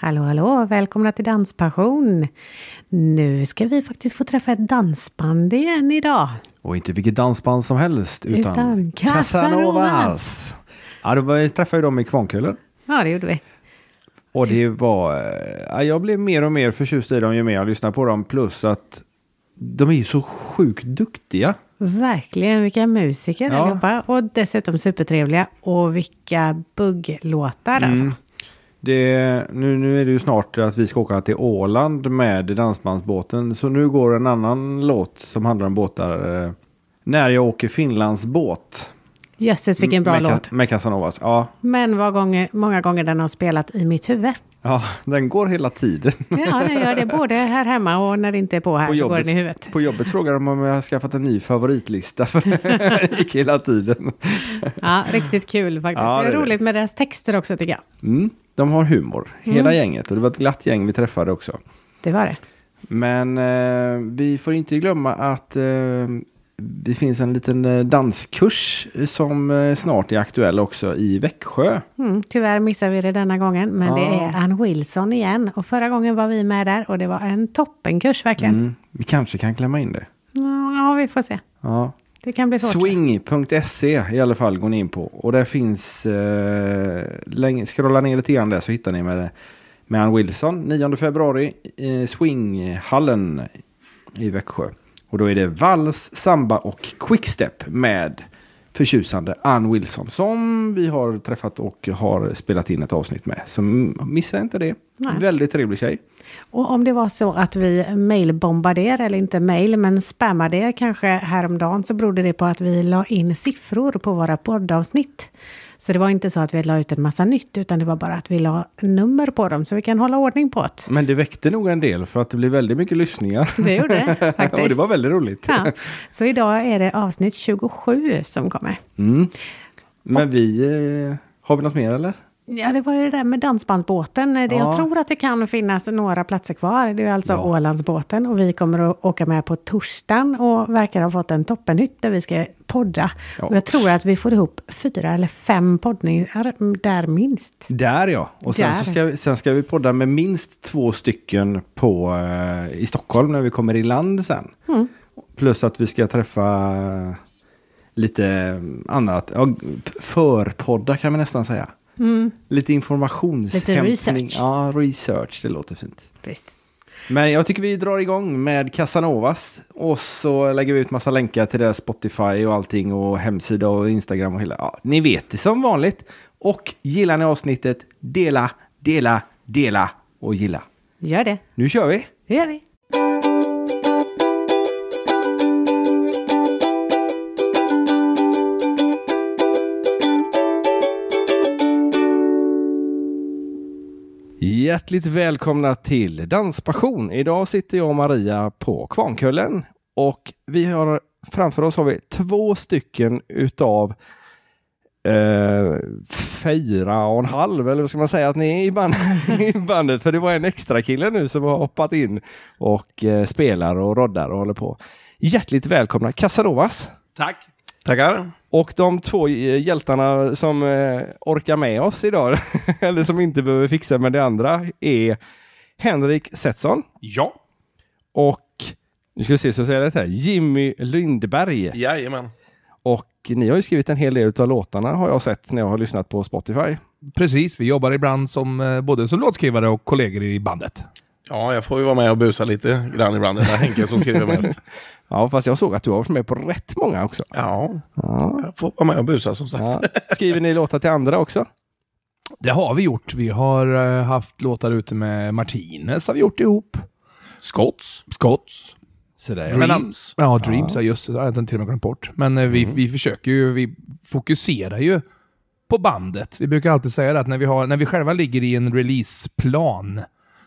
Hallå, hallå! Välkomna till Danspassion! Nu ska vi faktiskt få träffa ett dansband igen idag. Och inte vilket dansband som helst, utan, Utan Casanovas. Ja, då vi träffade ju dem i Kvarnkullen. Ja, det gjorde vi. Och det var... Ja, jag blev mer och mer förtjust i dem ju mer jag lyssnade på dem. Plus att de är ju så sjukt duktiga. Verkligen, vilka musiker Ja. allihopa. Och dessutom supertrevliga. Och vilka bugglåtar Mm. alltså. Det, nu, nu är det ju snart att vi ska åka till Åland med dansbandsbåten. Så nu går en annan låt som handlar om båtar. eh, När jag åker Finlands båt. Jösses vilken bra med, låt. Med Casanovas. Ja, Men vad gånger, många gånger den har spelat i mitt huvud. ja, den går hela tiden. Ja, den gör det både här hemma och när det inte är på här På så går jobbet, den i huvudet. på jobbet frågar de om jag har skaffat en ny favoritlista. För det gick hela tiden. Ja, riktigt kul faktiskt. Ja, det det är är roligt med deras texter också tycker jag. Mm, de har humor, hela gänget. Och det var ett glatt gäng vi träffade också. Det var det. Men eh, vi får inte glömma att eh, det finns en liten eh, danskurs som eh, snart är aktuell också i Växjö. Mm, tyvärr missar vi det denna gången, men det Ja. är Ann Wilson igen. Och förra gången var vi med där och det var en toppenkurs verkligen. Mm, vi kanske kan klämma in det. Ja, vi får se. Ja. Det kan bli svårt. Swing.se i alla fall går ni in på. Och där finns, eh, länge, scrolla ner lite grann där så hittar ni med, med Ann Wilson 9 februari i Swinghallen i Växjö. Och då är det vals, samba och quickstep med förtjusande Ann Wilson som vi har träffat och har spelat in ett avsnitt med. Så missa inte det. Nej. Väldigt trevlig tjej. Och om det var så att vi mailbombade er, eller inte mail, men spammade er kanske häromdagen, så berodde det på att vi la in siffror på våra poddavsnitt. Så det var inte så att vi la ut en massa nytt, utan det var bara att vi la nummer på dem, så vi kan hålla ordning på det. Men det väckte nog en del för att det blev väldigt mycket lyssningar. Det gjorde det faktiskt. och det var väldigt roligt. Ja, så idag är det avsnitt 27 som kommer. Mm. Men vi, eh, har vi något mer eller? Ja, det var ju det där med dansbandsbåten. Det, Ja. Jag tror att det kan finnas några platser kvar. Det är alltså Ja. Ålandsbåten och vi kommer att åka med på torsdagen och verkar ha fått en toppenhytt där vi ska podda. Ja. Och jag tror att vi får ihop fyra eller fem poddningar där minst. Där ja. Och sen, Där. Så ska vi, sen ska vi podda med minst två stycken på, eh, i Stockholm när vi kommer i land sen. Mm. Plus att vi ska träffa lite annat. Ja, förpodda kan vi nästan säga. Lite informationshämtning. Mm. Lite research. Ja, research. Det låter fint. Visst. Men jag tycker vi drar igång med Casanovas. Och så lägger vi ut massa länkar till deras Spotify och allting. Och hemsida och Instagram och hela. Ja, ni vet det som vanligt. Och gillar ni avsnittet, dela, dela, dela och gilla. Gör det. Nu kör vi! Det gör vi. Hjärtligt välkomna till Danspassion. Idag sitter jag och Maria på Kvarnkullen. Och vi har framför oss har vi två stycken utav eh, fyra och en halv, eller vad ska man säga, att ni är i, band, i bandet. För det var en extra kille nu som har hoppat in och eh, spelar och roddar och håller på. Hjärtligt välkomna Casanovas. Tack. Tackar. Och de två hjältarna som eh, orkar med oss idag, eller som inte behöver fixa med det andra, är Henrik Setsson Ja. och, nu ska vi se så säger det här, Jimmy Lindberg. Jajamän. Och ni har ju skrivit en hel del av låtarna har jag sett när jag har lyssnat på Spotify. Precis, vi jobbar ibland som eh, både som låtskrivare och kollegor i bandet. Ja, jag får ju vara med och busa lite grann ibland. Det är Henke som skriver mest. Ja, fast jag såg att du har varit med på rätt många också. Ja, Ja. jag får vara med och busa som sagt. Ja. Skriver ni låtar till andra också? Det har vi gjort. Vi har eh, haft låtar ute med Martinez har vi gjort ihop. Scotts. Scotts. Sådär, ja. Men, Dreams. Ja, Dreams, ja just det. Jag till och med glömt bort. Men eh, vi, vi försöker ju, vi fokuserar ju på bandet. Vi brukar alltid säga det att när vi, har, när vi själva ligger i en releaseplan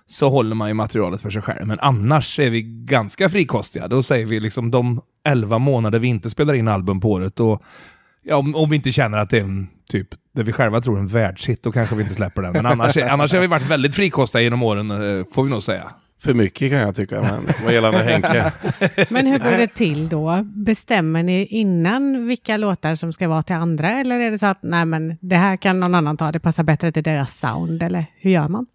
så håller man ju materialet för sig själv. Men annars är vi ganska frikostiga. Då säger vi liksom de 11 månader vi inte spelar in album på året. Och, ja, om, om vi inte känner att det är en typ, det vi själva tror är en världshit, då kanske vi inte släpper den. Men annars, är- annars har vi varit väldigt frikostiga genom åren, eh, får vi nog säga. För mycket kan jag tycka, men vad gällande Henke. Men hur går det till då? Bestämmer ni innan vilka låtar som ska vara till andra? Eller är det så att nej men det här kan någon annan ta, det passar bättre till deras sound? Eller hur gör man?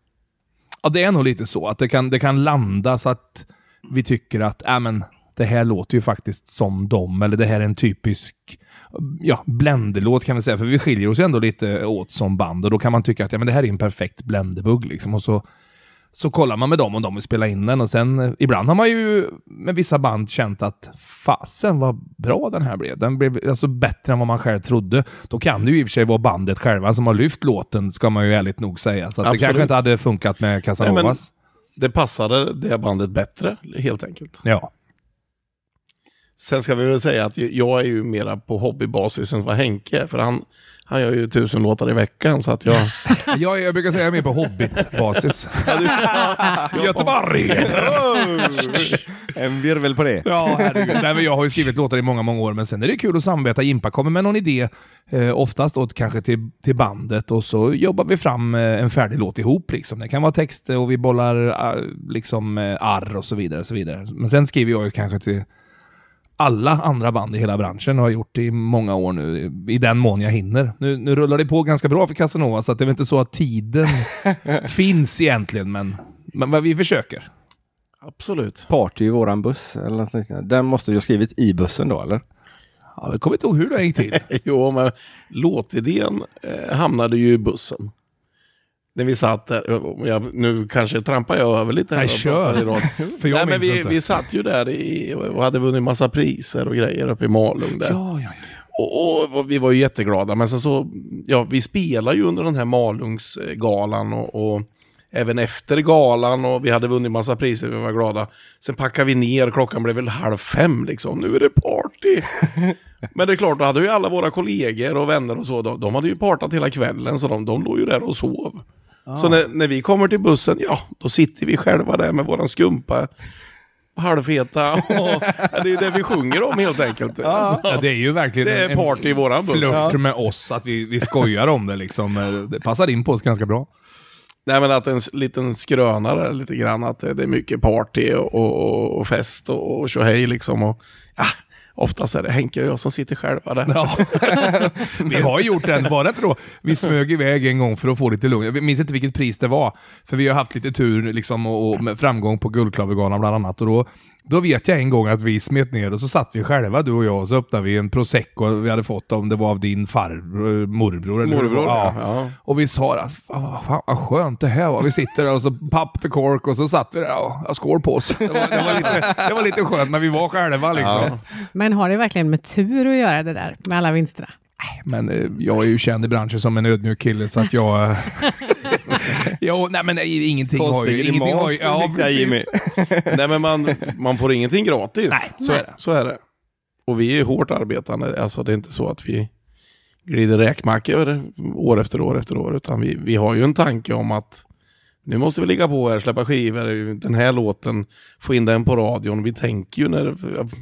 Ja, det är nog lite så. Att det kan, det kan landa så att vi tycker att äh, men, det här låter ju faktiskt som dem. Eller det här är en typisk ja, bländelåt kan vi säga. För vi skiljer oss ändå lite åt som band. Och då kan man tycka att ja, men det här är en perfekt bländebugg. Liksom. Och så, så kollar man med dem om de vill spela in den. Och sen eh, ibland har man ju med vissa band känt att fasen vad bra den här blev. Den blev alltså bättre än vad man själv trodde. Då kan det ju i och för sig vara bandet själva som har lyft låten, ska man ju ärligt nog säga. Så det kanske inte hade funkat med Casanovas. Det passade det bandet bättre, helt enkelt. Ja. Sen ska vi väl säga att jag är ju mera på hobbybasis än vad Henke är. För han, han gör ju tusen låtar i veckan. Så att jag... Jag, jag brukar säga att jag är mer på Hobbit-basis. Göteborg! En virvel på det. Ja, herregud. Nej, men jag har ju skrivit låtar i många, många år, men sen är det kul att samarbeta. Impa kommer med någon idé, eh, oftast då kanske till, till bandet, och så jobbar vi fram eh, en färdig låt ihop. Liksom. Det kan vara text och vi bollar eh, liksom, eh, arr och så vidare. Och så vidare. Men sen skriver jag ju kanske till alla andra band i hela branschen och har gjort det i många år nu, i den mån jag hinner. Nu, nu rullar det på ganska bra för Casanova, så att det är väl inte så att tiden finns egentligen, men, men vad vi försöker. Absolut. Party i våran buss. Eller något liknande. Den måste du ha skrivit i bussen då, eller? Ja, jag kommer inte ihåg hur det gick till. Jo, men låtidén eh, hamnade ju i bussen. När vi satt där, jag, nu kanske trampar jag över lite här. Nej, kör. För jag Nej, men vi, inte. vi satt ju där i, och hade vunnit massa priser och grejer uppe i Malung där. Ja, ja, ja. Och, och vi var ju jätteglada, men sen så, ja, vi spelar ju under den här Malungsgalan och, och även efter galan och vi hade vunnit massa priser, vi var glada. Sen packade vi ner, klockan blev väl halv fem liksom, nu är det party. men det är klart, då hade ju alla våra kollegor och vänner och så, de, de hade ju partat hela kvällen, så de, de låg ju där och sov. Så när, när vi kommer till bussen, ja, då sitter vi själva där med våran skumpa halvfeta. Och, ja, det är det vi sjunger om helt enkelt. Alltså, Ja, det är ju verkligen Det är en- party i våran buss. flört Ja. med oss, att vi, vi skojar om det liksom. Det passar in på oss ganska bra. Nej men att en liten skrönare lite grann, att det det är mycket party och, och, och fest och, och tjohej liksom. Och, ja, oftast är det Henke och jag som sitter själva där. Ja. vi har gjort den, var det inte då? Vi smög iväg en gång för att få lite lugn. Jag minns inte vilket pris det var. För vi har haft lite tur liksom, och, och framgång på Guldklavergalan bland annat. Och då, då vet jag en gång att vi smet ner och så satt vi själva, du och jag, och så öppnade vi en prosecco vi hade fått om det var av din farbror, morbror. Eller Morbror, ja. ja. Och vi sa att "Fan, fan, vad skönt det här var. Vi sitter där och så papp the cork och så satt vi där och skål på oss. Det var, det, var lite, det var lite skönt, men vi var själva liksom. Ja. Men har det verkligen med tur att göra det där med alla vinsterna? Men eh, jag är ju känd i branschen som en ödmjuk kille så att jag... eh, jo, nej men nej, ingenting har ju... Ingenting har ju ja, precis. Nej men man, man får ingenting gratis. Nej, så är det. Så är det. Och vi är hårt arbetande, alltså det är inte så att vi glider räkmackor år efter år efter år, utan vi, vi har ju en tanke om att nu måste vi ligga på här, släppa skivor, den här låten, få in den på radion. Vi tänker ju när,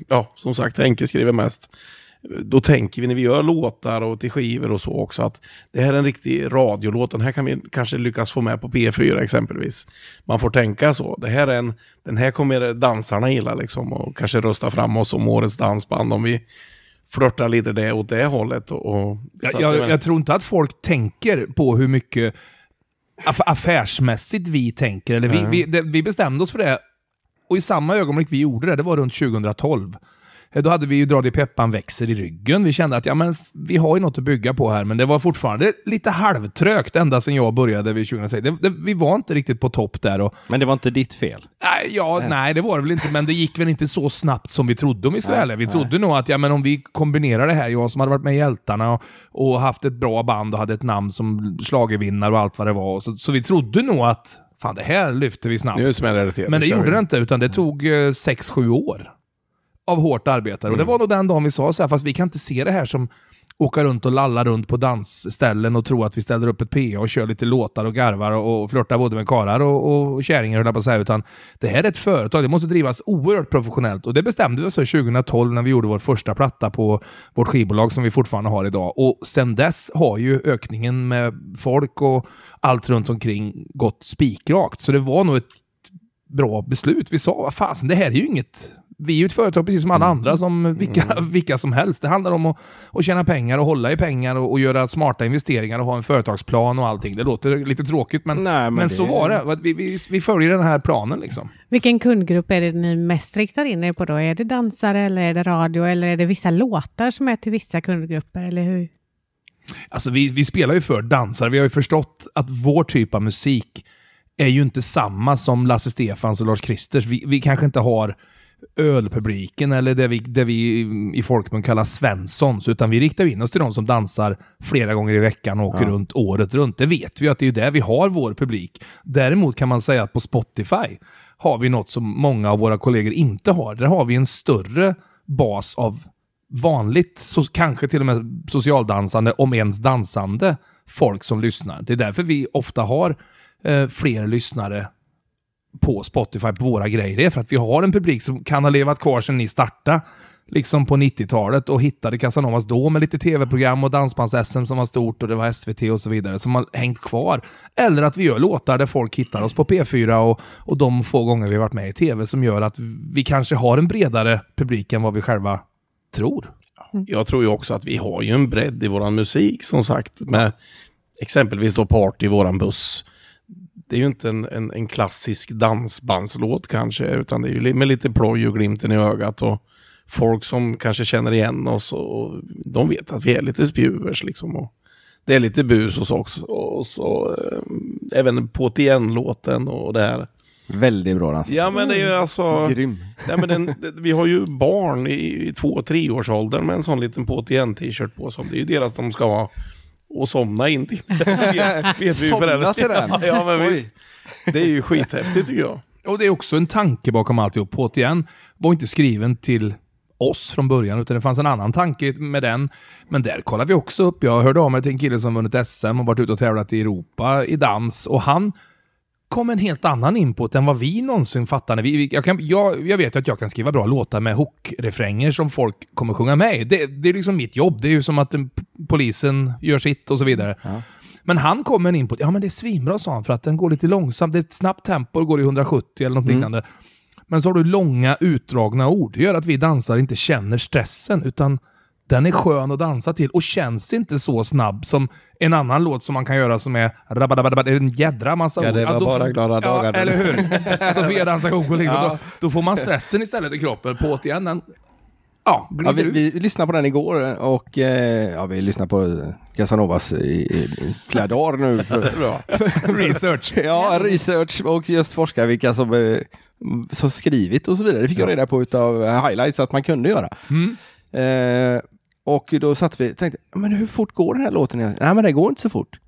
ja som sagt, Henke skriver mest. Då tänker vi när vi gör låtar och till skivor och så också att det här är en riktig radiolåt. Den här kan vi kanske lyckas få med på P4 exempelvis. Man får tänka så. Det här är en, den här kommer dansarna gilla liksom och kanske rösta fram oss som årets dansband om vi flörtar lite det åt det hållet. Och, och, Jag, jag, men- jag tror inte att folk tänker på hur mycket aff affärsmässigt vi tänker. Eller vi, vi, det, vi bestämde oss för det, och i samma ögonblick vi gjorde det, det var runt 2012. Eh, Då hade vi ju dragit i peppan växer i ryggen. Vi kände att ja, men vi har ju något att bygga på här, men det var fortfarande lite halvtrögt ända sedan jag började vid 2006. Det, det, vi var inte riktigt på topp där. Och, Men det var inte ditt fel. Nej, ja, nej, det var det väl inte, men det gick väl inte så snabbt som vi trodde om vi ärliga. Vi trodde nog att ja, men om vi kombinerar det här, jag som hade varit med i Hjältarna och, och haft ett bra band och hade ett namn som schlagervinnare och allt vad det var. Så, så vi trodde nog att fan, det här lyfter vi snabbt. Nu smäller det till. Men det gjorde vi. det inte, utan det tog 6-7 år av hårt arbete. Och det var nog den dagen vi sa så här, fast vi kan inte se det här som åka runt och lalla runt på dansställen och tro att vi ställer upp ett PA och kör lite låtar och garvar och, och flörtar både med karar och, och kärringar, jag på säga. Utan det här är ett företag, det måste drivas oerhört professionellt. Och det bestämde vi oss för 2012 när vi gjorde vår första platta på vårt skivbolag som vi fortfarande har idag. Och sen dess har ju ökningen med folk och allt runt omkring gått spikrakt. Så det var nog ett bra beslut. Vi sa, vad fasen, det här är ju inget vi är ju ett företag precis som alla andra, som vilka, vilka som helst. Det handlar om att, att tjäna pengar och hålla i pengar och, och göra smarta investeringar och ha en företagsplan och allting. Det låter lite tråkigt, men, Nej, men men, det- så var det. Vi, vi, vi följer den här planen liksom. Vilken kundgrupp är det ni mest riktar in er på då? Är det dansare eller är det radio eller är det vissa låtar som är till vissa kundgrupper? Eller hur? Alltså vi, vi spelar ju för dansare. Vi har ju förstått att vår typ av musik är ju inte samma som Lasse Stefans och Lars Kristers. Vi, vi kanske inte har ölpubliken eller det vi, det vi i folkmun kallar Svenssons, utan vi riktar in oss till de som dansar flera gånger i veckan och åker runt året runt. Det vet vi att det är där vi har vår publik. Däremot kan man säga att på Spotify har vi något som många av våra kollegor inte har. Där har vi en större bas av vanligt, så, kanske till och med socialdansande, om ens dansande folk som lyssnar. Det är därför vi ofta har eh, fler lyssnare på Spotify på våra grejer. Det är för att vi har en publik som kan ha levat kvar sedan ni startade, liksom på 90-talet och hittade Casanovas då med lite tv-program och dansbands-SM som var stort och det var SVT och så vidare som har hängt kvar. Eller att vi gör låtar där folk hittar oss på P4 och, och de få gånger vi varit med i tv som gör att vi kanske har en bredare publik än vad vi själva tror. Mm. Jag tror ju också att vi har ju en bredd i våran musik som sagt. Med exempelvis då Party i våran buss. Det är ju inte en, en, en klassisk dansbandslåt kanske, utan det är ju med lite ploj och glimten i ögat och folk som kanske känner igen oss och de vet att vi är lite spjuvers liksom. Och det är lite bus hos oss och så eh, även på låten och det här. Väldigt bra dans. Ja men det är ju alltså... Grym. Nej, men den, vi har ju barn i, i två och treårsåldern med en sån liten PTN-t-shirt på sig. Det är ju deras de ska ha och somna in till. vet vi ju Somna till den? Ja, ja men Oj. visst. Det är ju skithäftigt tycker jag. Och det är också en tanke bakom alltihop. PTN var inte skriven till oss från början, utan det fanns en annan tanke med den. Men där kollar vi också upp. Jag hörde av mig till en kille som vunnit SM och varit ute och tävlat i Europa i dans och han kom en helt annan input än vad vi någonsin fattade. Vi, vi, jag, kan, jag, jag vet att jag kan skriva bra låtar med hook-refränger som folk kommer sjunga med i. det, det är liksom mitt jobb. Det är ju som att p- polisen gör sitt och så vidare. Men han kom med en input. Ja, men det är svinbra, sa han, för att den går lite långsamt. Det är ett snabbt tempo, det går i 170 eller något liknande. Men så har du långa, utdragna ord. Det gör att vi dansare inte känner stressen, utan den är skön att dansa till och känns inte så snabb som en annan låt som man kan göra som är rabadabadabad, en jädra massa Ja, ord. det var då- bara glada dagar. Ja, eller hur? Sofia dansar koko liksom. Ja. Då, då får man stressen istället i kroppen. På återigen, den ja, Ja, vi, vi lyssnade på den igår och eh, ja, vi lyssnade på Casanovas i, i, flera dagar nu. För. Research. ja, research och just forska vilka som, eh, som skrivit och så vidare. Det fick jag reda på utav highlights att man kunde göra. Mm. Eh, och då satt vi och tänkte, men hur fort går den här låten? egentligen? Nej men det går inte så fort.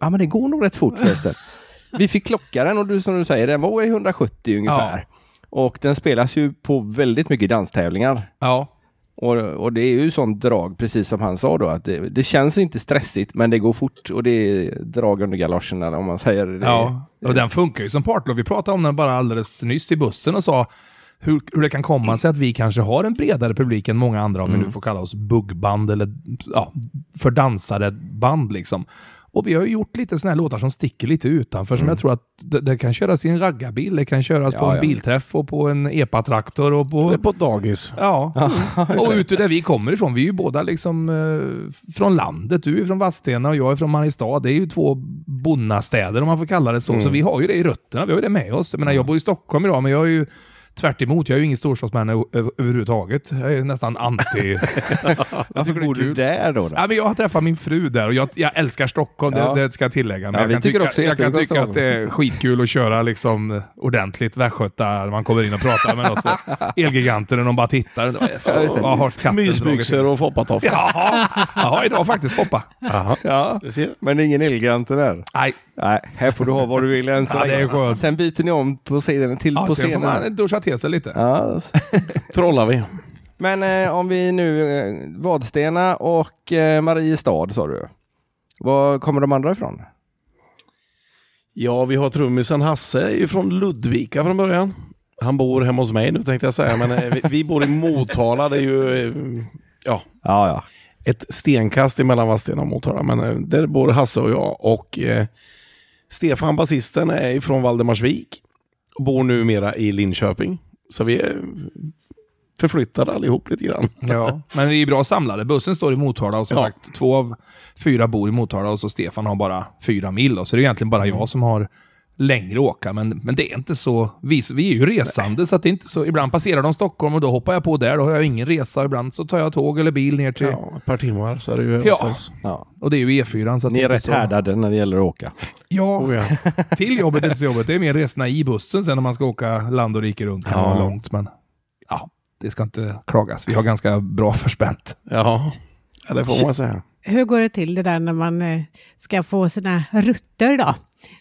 Ja men det går nog rätt fort förresten. vi fick klocka den och du, som du säger, den var i 170 ungefär. Och den spelas ju på väldigt mycket danstävlingar. Ja. Och, och det är ju sånt drag, precis som han sa då, att det, det känns inte stressigt men det går fort och det är drag under galoscherna om man säger det. Ja, och den funkar ju som partlov. Vi pratade om den bara alldeles nyss i bussen och sa hur, hur det kan komma sig att vi kanske har en bredare publik än många andra, om vi nu får kalla oss buggband eller ja, för dansare band liksom. Och vi har ju gjort lite sådana här låtar som sticker lite utanför, som jag tror att det, det kan köras i en raggarbil, det kan köras på Ja, en ja. bilträff och på en epatraktor och på... Är på ett dagis. Ja, och ute där vi kommer ifrån. Vi är ju båda liksom eh, från landet. Du är från Vadstena och jag är från Mariestad. Det är ju två bonnastäder om man får kalla det så. Så vi har ju det i rötterna. Vi har ju det med oss. Jag menar, jag bor i Stockholm idag, men jag är ju tvärt emot. Jag är ju ingen ö- överhuvudtaget. Jag är nästan anti... Varför bor du där då? då? Ja, men jag har träffat min fru där och jag, jag älskar Stockholm, Ja. det, det ska jag tillägga. Men Ja, jag kan tycker tycka, också jag kan jättemycket tycka att det är skitkul att köra liksom ordentligt västgöta när man kommer in och pratar med något för Elgiganten och de bara tittar. Vad har katten Mysbyxor och foppatofflor. Ja, jag har idag faktiskt Foppa. Jaha. Ja, Det ser. men det är ingen Elgiganten där. Nej, Nej, här får du ha vad du vill än så Ja, det är skönt. Sen byter ni om på scenen till ja, på sen får scenen. man duscha till sig lite. Ja, Trollar vi. Men eh, om vi nu, eh, Vadstena och eh, Mariestad sa du. Var kommer de andra ifrån? Ja, vi har trummisen Hasse är ju från Ludvika från början. Han bor hemma hos mig nu tänkte jag säga, men eh, vi, vi bor i Motala. Det är ju eh, ja, Ja, ja. ett stenkast emellan Vadstena och Motala. Men eh, där bor Hasse och jag. Och eh, Stefan, basisten, är från Valdemarsvik. Och bor numera i Linköping. Så vi är förflyttade allihop lite grann. Ja, men vi är bra samlade. Bussen står i Motala och som Ja. sagt, två av fyra bor i Motala och så Stefan har bara fyra mil. Då, så det är egentligen bara jag som har längre åka. Men, men det är inte så... Vi, vi är ju resande, så att det är inte så... Ibland passerar de Stockholm och då hoppar jag på där. Då har jag ingen resa. Ibland så tar jag tåg eller bil ner till... Ja, ett par timmar så är det ju Ja. Ja. Och det är ju E4. Så att Ni det är rätt så... härdade när det gäller att åka. Ja, Oh, ja. till jobbet, inte till jobbet. Det är mer resorna i bussen sen när man ska åka land och rike runt. Kan Ja. vara långt, men... Ja, det ska inte klagas. Vi har ganska bra förspänt. ja, ja det får man säga. Hur går det till det där när man eh, ska få sina rutter då?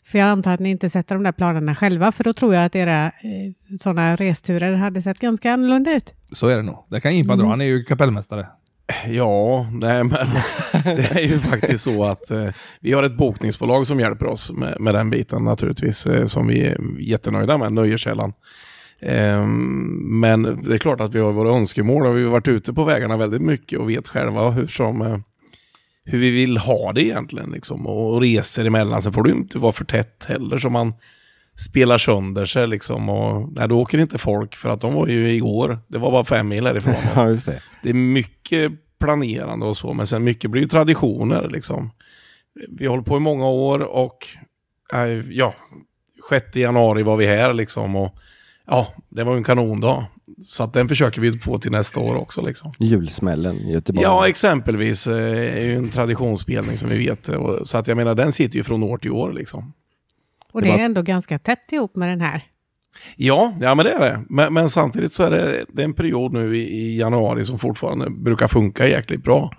För jag antar att ni inte sätter de där planerna själva, för då tror jag att era eh, sådana resturer hade sett ganska annorlunda ut. Så är det nog. Det kan Jimpa dra. Han är ju kapellmästare. Ja, nej men det är ju faktiskt så att eh, vi har ett bokningsbolag som hjälper oss med, med den biten naturligtvis, eh, som vi är jättenöjda med, Nöjeskällan. Ehm, men det är klart att vi har våra önskemål och vi har varit ute på vägarna väldigt mycket och vet själva hur, som, eh, hur vi vill ha det egentligen. Liksom. Och resor emellan så får det inte vara för tätt heller så man spelar sönder sig. Liksom. Och, nej, då åker inte folk för att de var ju igår, det var bara fem mil härifrån. Ja, det. det är mycket planerande och så, men sen mycket blir ju traditioner liksom. Vi håller på i många år och eh, ja, 6 januari var vi här liksom och ja, det var en kanondag. Så att den försöker vi få till nästa år också liksom. Julsmällen i Göteborg. Ja, exempelvis eh, är ju en traditionsspelning som vi vet. Så att jag menar, den sitter ju från år till år liksom. Och Det är ändå ganska tätt ihop med den här. Ja, ja men det är det. Men, men samtidigt så är det, det är en period nu i, i januari som fortfarande brukar funka jäkligt bra.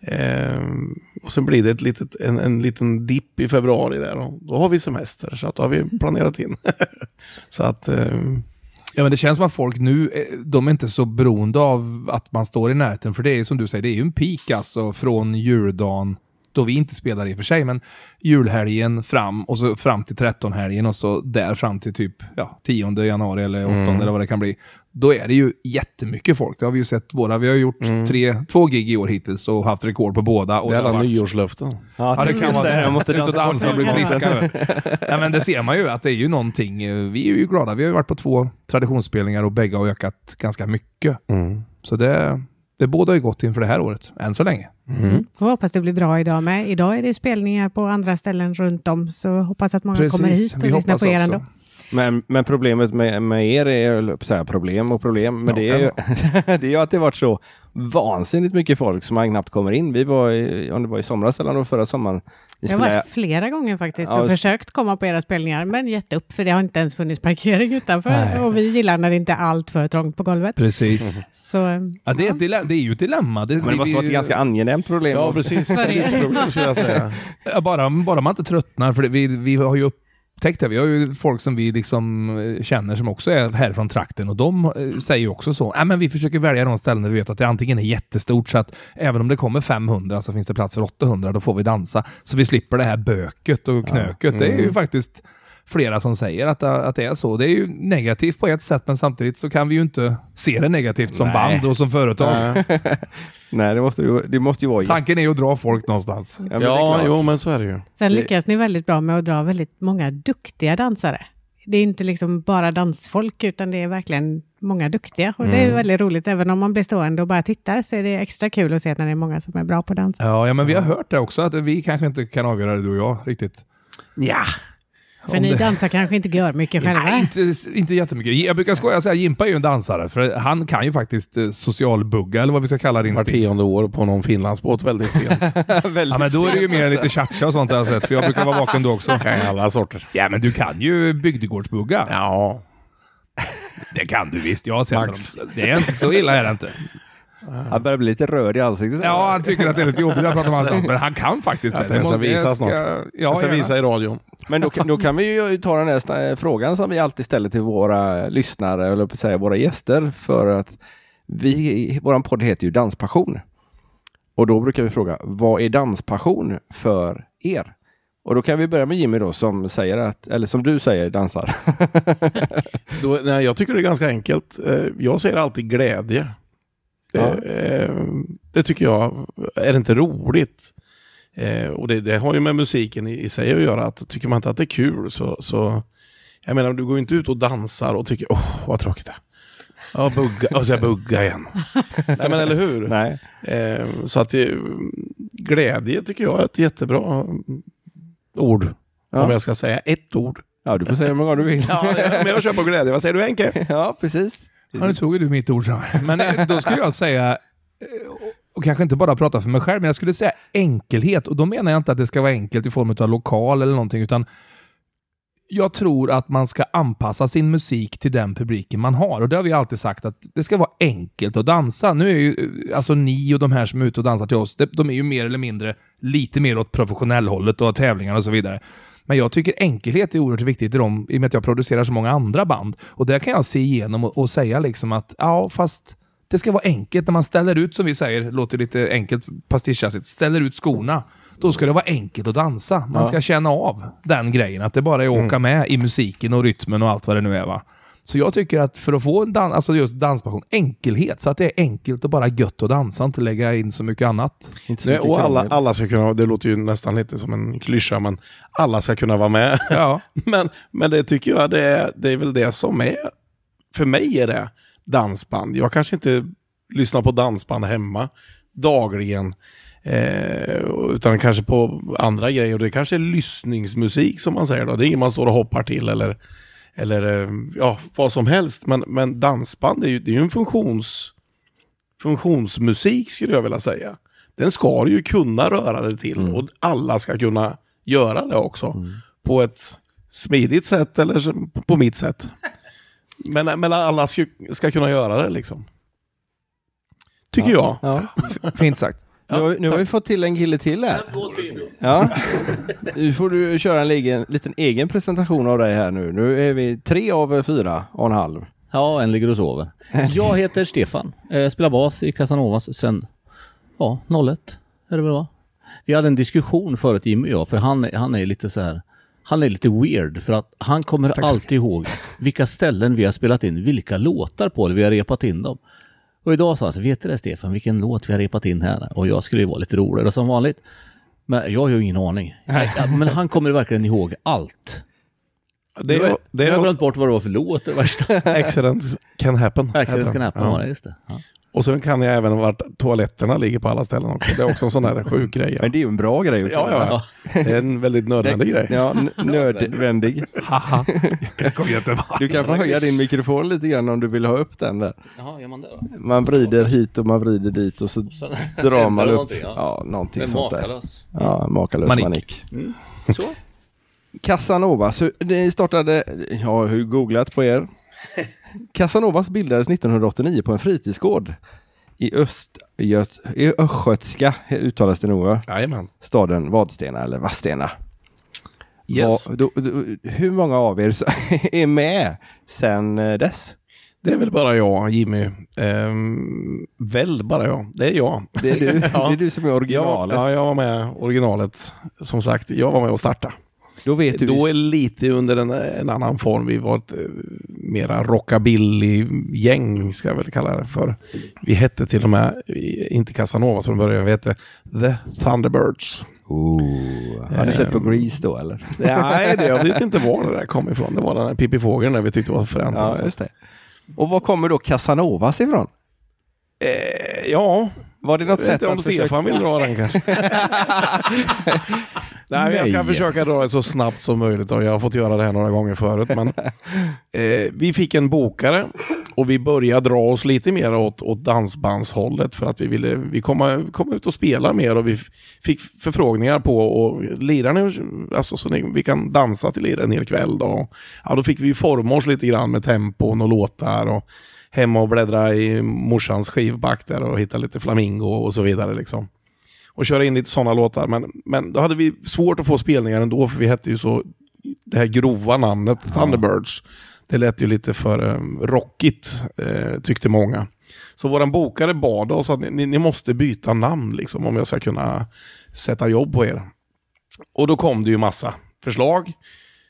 Ehm, och sen blir det ett litet, en, en liten dipp i februari där och då har vi semester så att då har vi planerat in. så att, ehm, Ja, men det känns som att folk nu, eh, de är inte så beroende av att man står i närheten. För det är som du säger, det är ju en peak alltså från juldagen, då vi inte spelar i och för sig, men julhelgen fram och så fram till 13-helgen och så där fram till typ ja, 10 januari eller 8 Mm. eller vad det kan bli. Då är det ju jättemycket folk. Det har vi ju sett våra. Vi har gjort tre, två gig i år hittills och haft rekord på båda. Och det är alla varit- nyårslöften. Ja, det kan vara det. Jag måste Ut och dansa och bli friska. Nej, men det ser man ju att det är ju någonting. eh, Vi är ju glada. Vi har ju varit på två traditionsspelningar och bägge har ökat ganska mycket. Mm. Så det, det båda ju gott inför det här året, än så länge. Mm. Får hoppas det blir bra idag med. Idag är det spelningar på andra ställen runt om, så hoppas att många kommer hit och vi lyssnar på er också. ändå. Men, men problemet med, med er är, att säga problem och problem, men Ja, det, är ju, det är ju att det varit så vansinnigt mycket folk som man knappt kommer in. Vi var i, om det var i somras eller förra sommaren. Ni Jag har varit flera gånger faktiskt Ja, och försökt komma på era spelningar, men gett upp för det har inte ens funnits parkering utanför. Nej. Och vi gillar när det inte är allt för trångt på golvet. Precis. Så, Ja, det, är dila- det är ju ett dilemma. Det, men det måste vara ett ganska angenämt problem. Ja, precis. Så skulle jag säga. Bara, bara man inte tröttnar, för det, vi, vi har ju upptäckt det. Vi har ju folk som vi liksom eh, känner som också är härifrån trakten och de eh, säger ju också så. Ja, men vi försöker välja de ställen där vi vet att det antingen är jättestort så att även om det kommer 500 så finns det plats för 800, då får vi dansa. Så vi slipper det här böket och knöket. Det är ju faktiskt flera som säger att, att det är så. Det är ju negativt på ett sätt, men samtidigt så kan vi ju inte se det negativt som Nej. band och som företag. Nej, det måste ju, det måste ju vara... Tanken är ju att dra folk någonstans. Ja, men Ja, jo men så är det ju. sen lyckas ni väldigt bra med att dra väldigt många duktiga dansare. Det är inte liksom bara dansfolk, utan det är verkligen många duktiga. Och det är väldigt roligt, även om man blir stående och bara tittar, så är det extra kul att se när det är många som är bra på dans. Ja, ja, men vi har hört det också, att vi kanske inte kan avgöra det du och jag riktigt. Ja. För Om ni det- dansar kanske inte gör mycket själva. Nej, inte, inte jättemycket. Jag brukar skoja och säga Jimpa är ju en dansare, för han kan ju faktiskt eh, socialbugga, eller vad vi ska kalla det. Var instinkt. tionde år på någon Finlandsbåt väldigt sent. Väldigt Ja, men då är det ju mer lite cha-cha och sånt har jag sett, för jag brukar vara vaken då också. kan alla sorter. Ja, men du kan ju bygdegårdsbugga. Ja. Det kan du visst, jag har sett Max. dem. Det är inte så illa är det inte. Han börjar bli lite röd i ansiktet. Ja, han tycker att det är lite jobbigt att prata om hans men han kan faktiskt det. Jag må- visa snart. Ja, Jag ska gärna. visa i radion. Men då, kan- då kan vi ju ta den här frågan som vi alltid ställer till våra lyssnare, eller på att säga våra gäster, för att vi, våran podd heter ju Danspassion. Och då brukar vi fråga, vad är danspassion för er? Och då kan vi börja med Jimmy då som säger att, eller som du säger, dansar. Då, nej, jag tycker det är ganska enkelt. Eh, Jag säger alltid glädje. Ja. Eh, Det tycker jag, är inte roligt? Eh, Och det, det har ju med musiken i, sig att göra. Att tycker man inte att det är kul så, så jag menar, du går ju inte ut och dansar och tycker åh vad tråkigt det är. Ja, bugga. Och så jag bugga igen. Nej, men eller hur? Nej. Eh, så att det, glädje tycker jag är ett jättebra ord. Ja. Om jag ska säga ett ord. Ja, du får säga hur många du vill. Ja, men jag kör på glädje. Vad säger du Henke? Ja, precis. Ja, nu tog ju du mitt ord. Så. Men eh, då skulle jag säga, eh, och kanske inte bara prata för mig själv, men jag skulle säga enkelhet. Och då menar jag inte att det ska vara enkelt i form av lokal eller någonting, utan jag tror att man ska anpassa sin musik till den publiken man har. Och det har vi alltid sagt att det ska vara enkelt att dansa. Nu är ju eh, alltså ni och de här som är ute och dansar till oss, de- de är ju mer eller mindre lite mer åt professionellhållet och tävlingar och så vidare. Men jag tycker enkelhet är oerhört viktigt i, dem, i och med att jag producerar så många andra band. Och där kan jag se igenom och, och säga liksom att ja, fast det ska vara enkelt när man ställer ut, som vi säger, låter lite enkelt pastischasigt, ställer ut skorna. Då ska det vara enkelt att dansa. Man Ja. ska känna av den grejen, att det bara är att åka med i musiken och rytmen och allt vad det nu är. Va? Så jag tycker att för att få en dan- alltså just danspassion, enkelhet, så att det är enkelt och bara gött att dansa, inte lägga in så mycket annat. Inte så Nej, mycket och alla, krångel. alla ska kunna, det låter ju nästan lite som en klyscha, men alla ska kunna vara med. Ja, men, men det tycker jag det är, det är väl det som är, för mig är det dansband. Jag kanske inte lyssnar på dansband hemma dagligen, eh, utan kanske på andra grejer. Och det kanske är lyssningsmusik som man säger då. Det är inget man står och hoppar till eller, eller eh, ja, vad som helst. Men, men dansband är ju, det är ju en funktions, funktionsmusik skulle jag vilja säga. Den ska du ju kunna röra dig till och alla ska kunna göra det också. På ett smidigt sätt eller på mitt sätt. Men, men alla ska, ska kunna göra det liksom. Tycker jag. Ja. fint sagt. Nu, har, nu har vi fått till en kille till här. Ja. Nu får du köra en egen, liten egen presentation av dig här nu. Nu är vi tre av fyra och en halv. Ja, en ligger och sover. Jag heter Stefan. Eh, spelar bas i Casanovas sen, ja, 01 är det väl va? Vi hade en diskussion förut Jimmy och jag, för han, är- han är lite så här, han är lite weird för att han kommer alltid ihåg vilka ställen vi har spelat in, vilka låtar på det vi har repat in dem. Och idag sa han så vet du det Stefan, vilken låt vi har repat in här? Och jag skulle ju vara lite roligare som vanligt. Men jag har ju ingen aning. Men han kommer verkligen ihåg allt. Det har är, jag- det har jag är glömt bort vad det var för låt. Accident can happen. Accident can happen Ja. det, just det. Ja. Och sen kan jag även vart toaletterna ligger på alla ställen också. Det är också en sån där sjuk grej. Men det är ju en bra grej Ja, ja. Det är en väldigt nödvändig grej. Ja, nödvändig. Haha. Du kan få höja din mikrofon lite grann om du vill ha upp den där. Jaha, gör man det då? Man vrider hit och man vrider dit och så drar man upp. ja. Någonting sånt där. makalös. Ja, makalös Manik. manik. Så? Casanovas, ni startade, jag har ju googlat på er. Casanovas bildades 1989 på en fritidsgård i Östgöt, i Östgötska uttalas det nog va? Jajamän. Staden Vadstena eller Vadstena. Yes. Vad- då, då, hur många av er är med sen eh, dess? Det är väl bara jag, Jimmy. Ehm, väl bara jag. Det är jag. Det är du, Ja. det är du som är originalet. ja, jag var med originalet. Som sagt, jag var med och startade. Då vet du. Då är lite under en, en annan form. Vi var ett eh, mera rockabilly-gäng, ska jag väl kalla det för. Vi hette till och med, inte Casanova som började, vi hette The Thunderbirds. oh, har ni sett på Ehm. Grease då eller? Nej, det, jag vet inte var det där kom ifrån. Det var den där Pippi Fågeln där vi tyckte var fränt. Ja, alltså. Och var kommer då Casanovas ifrån? Eh, ja, Var det jag något vet sätt inte om att försöka- Stefan vill dra den kanske. Nej, jag ska försöka dra det så snabbt som möjligt och jag har fått göra det här några gånger förut. Men, eh, vi fick en bokare och vi började dra oss lite mer åt, åt dansbandshållet för att vi ville vi komma, komma ut och spela mer och vi fick förfrågningar på och lirar ni, alltså så ni, vi kan dansa till er en hel kväll då. Ja, då fick vi forma oss lite grann med tempon och låtar och hemma och bläddra i morsans skivback där och hitta lite flamingo och så vidare liksom och köra in lite sådana låtar. Men, men då hade vi svårt att få spelningar ändå, för vi hette ju så, det här grova namnet Thunderbirds, det lät ju lite för um, rockigt, eh, tyckte många. Så våran bokare bad oss att ni, ni måste byta namn liksom, om jag ska kunna sätta jobb på er. Och då kom det ju massa förslag.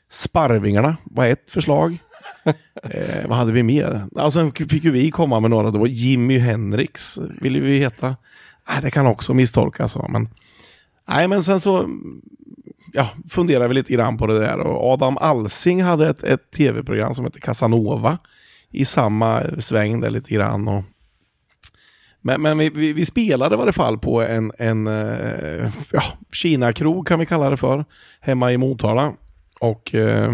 Sparvingarna var ett förslag. eh, vad hade vi mer? Ja, sen fick ju vi komma med några, det var Jimmy Hendrix, ville vi heta. Eh, det kan också misstolkas. Men, nej, men sen så ja, funderade vi lite grann på det där. Och Adam Alsing hade ett, ett tv-program som hette Casanova i samma sväng där lite grann. Och, men men vi, vi, vi spelade i varje fall på en, en eh, ja, Kina-krog kan vi kalla det för, hemma i Motala. Och eh,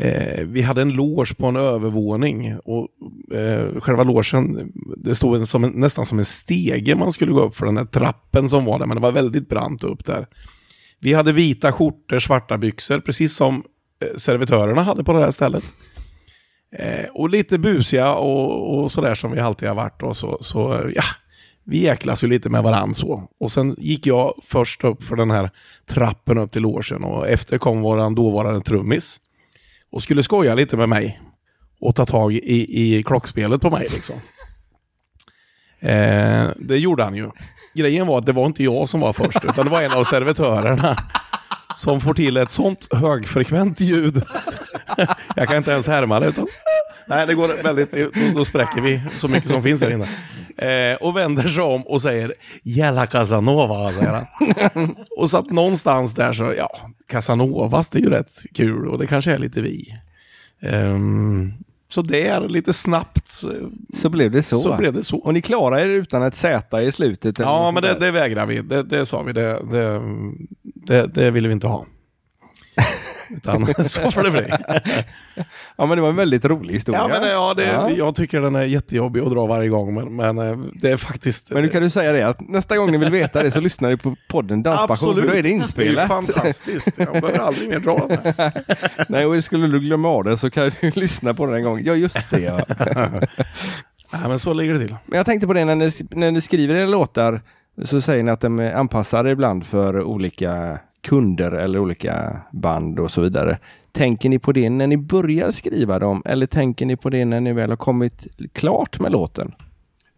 eh, vi hade en loge på en övervåning. Och eh, själva logen, det stod en, som en, nästan som en stege man skulle gå upp för den där trappen som var där. Men det var väldigt brant upp där. Vi hade vita skjortor, svarta byxor, precis som eh, servitörerna hade på det här stället. Eh, och lite busiga och, och sådär som vi alltid har varit. Och så, så ja, vi jäklas ju lite med varandra så. Och sen gick jag först upp för den här trappen upp till logen och efter kom våran dåvarande trummis. Och skulle skoja lite med mig. Och ta tag i, i klockspelet på mig liksom. Eh, det gjorde han ju. Grejen var att det var inte jag som var först, utan det var en av servitörerna. Som får till ett sånt högfrekvent ljud. Jag kan inte ens härma det. Utan... Nej, det går väldigt... Då, då spräcker vi så mycket som finns här inne. Eh, och vänder sig om och säger Jävla Casanova, säger han. och så att någonstans där så, ja, Casanovas, det är ju rätt kul och det kanske är lite vi. Ehm, så det är lite snabbt. Så blev det så. Så blev det så. Och ni klarar er utan ett Z i slutet? Ja, men det, där? det vägrar vi. Det, det sa vi. Det, det, det, det ville vi inte ha. Utan så får det bli. Ja, men det var en väldigt rolig historia. Ja, men, ja, det, Ja. Jag tycker den är jättejobbig att dra varje gång, men, men eh, det är faktiskt... Men nu kan du säga det att nästa gång ni vill veta det så lyssnar ni på podden Danspassion för då är det Det är inspelat. fantastiskt. Jag behöver aldrig mer dra den här. Nej, och skulle du glömma av det så kan du lyssna på den en gång. Ja, just det ja. Nej, men så ligger det till. Men jag tänkte på det när ni, när ni skriver era låtar så säger ni att de är anpassade ibland för olika kunder eller olika band och så vidare. Tänker ni på det när ni börjar skriva dem eller tänker ni på det när ni väl har kommit klart med låten?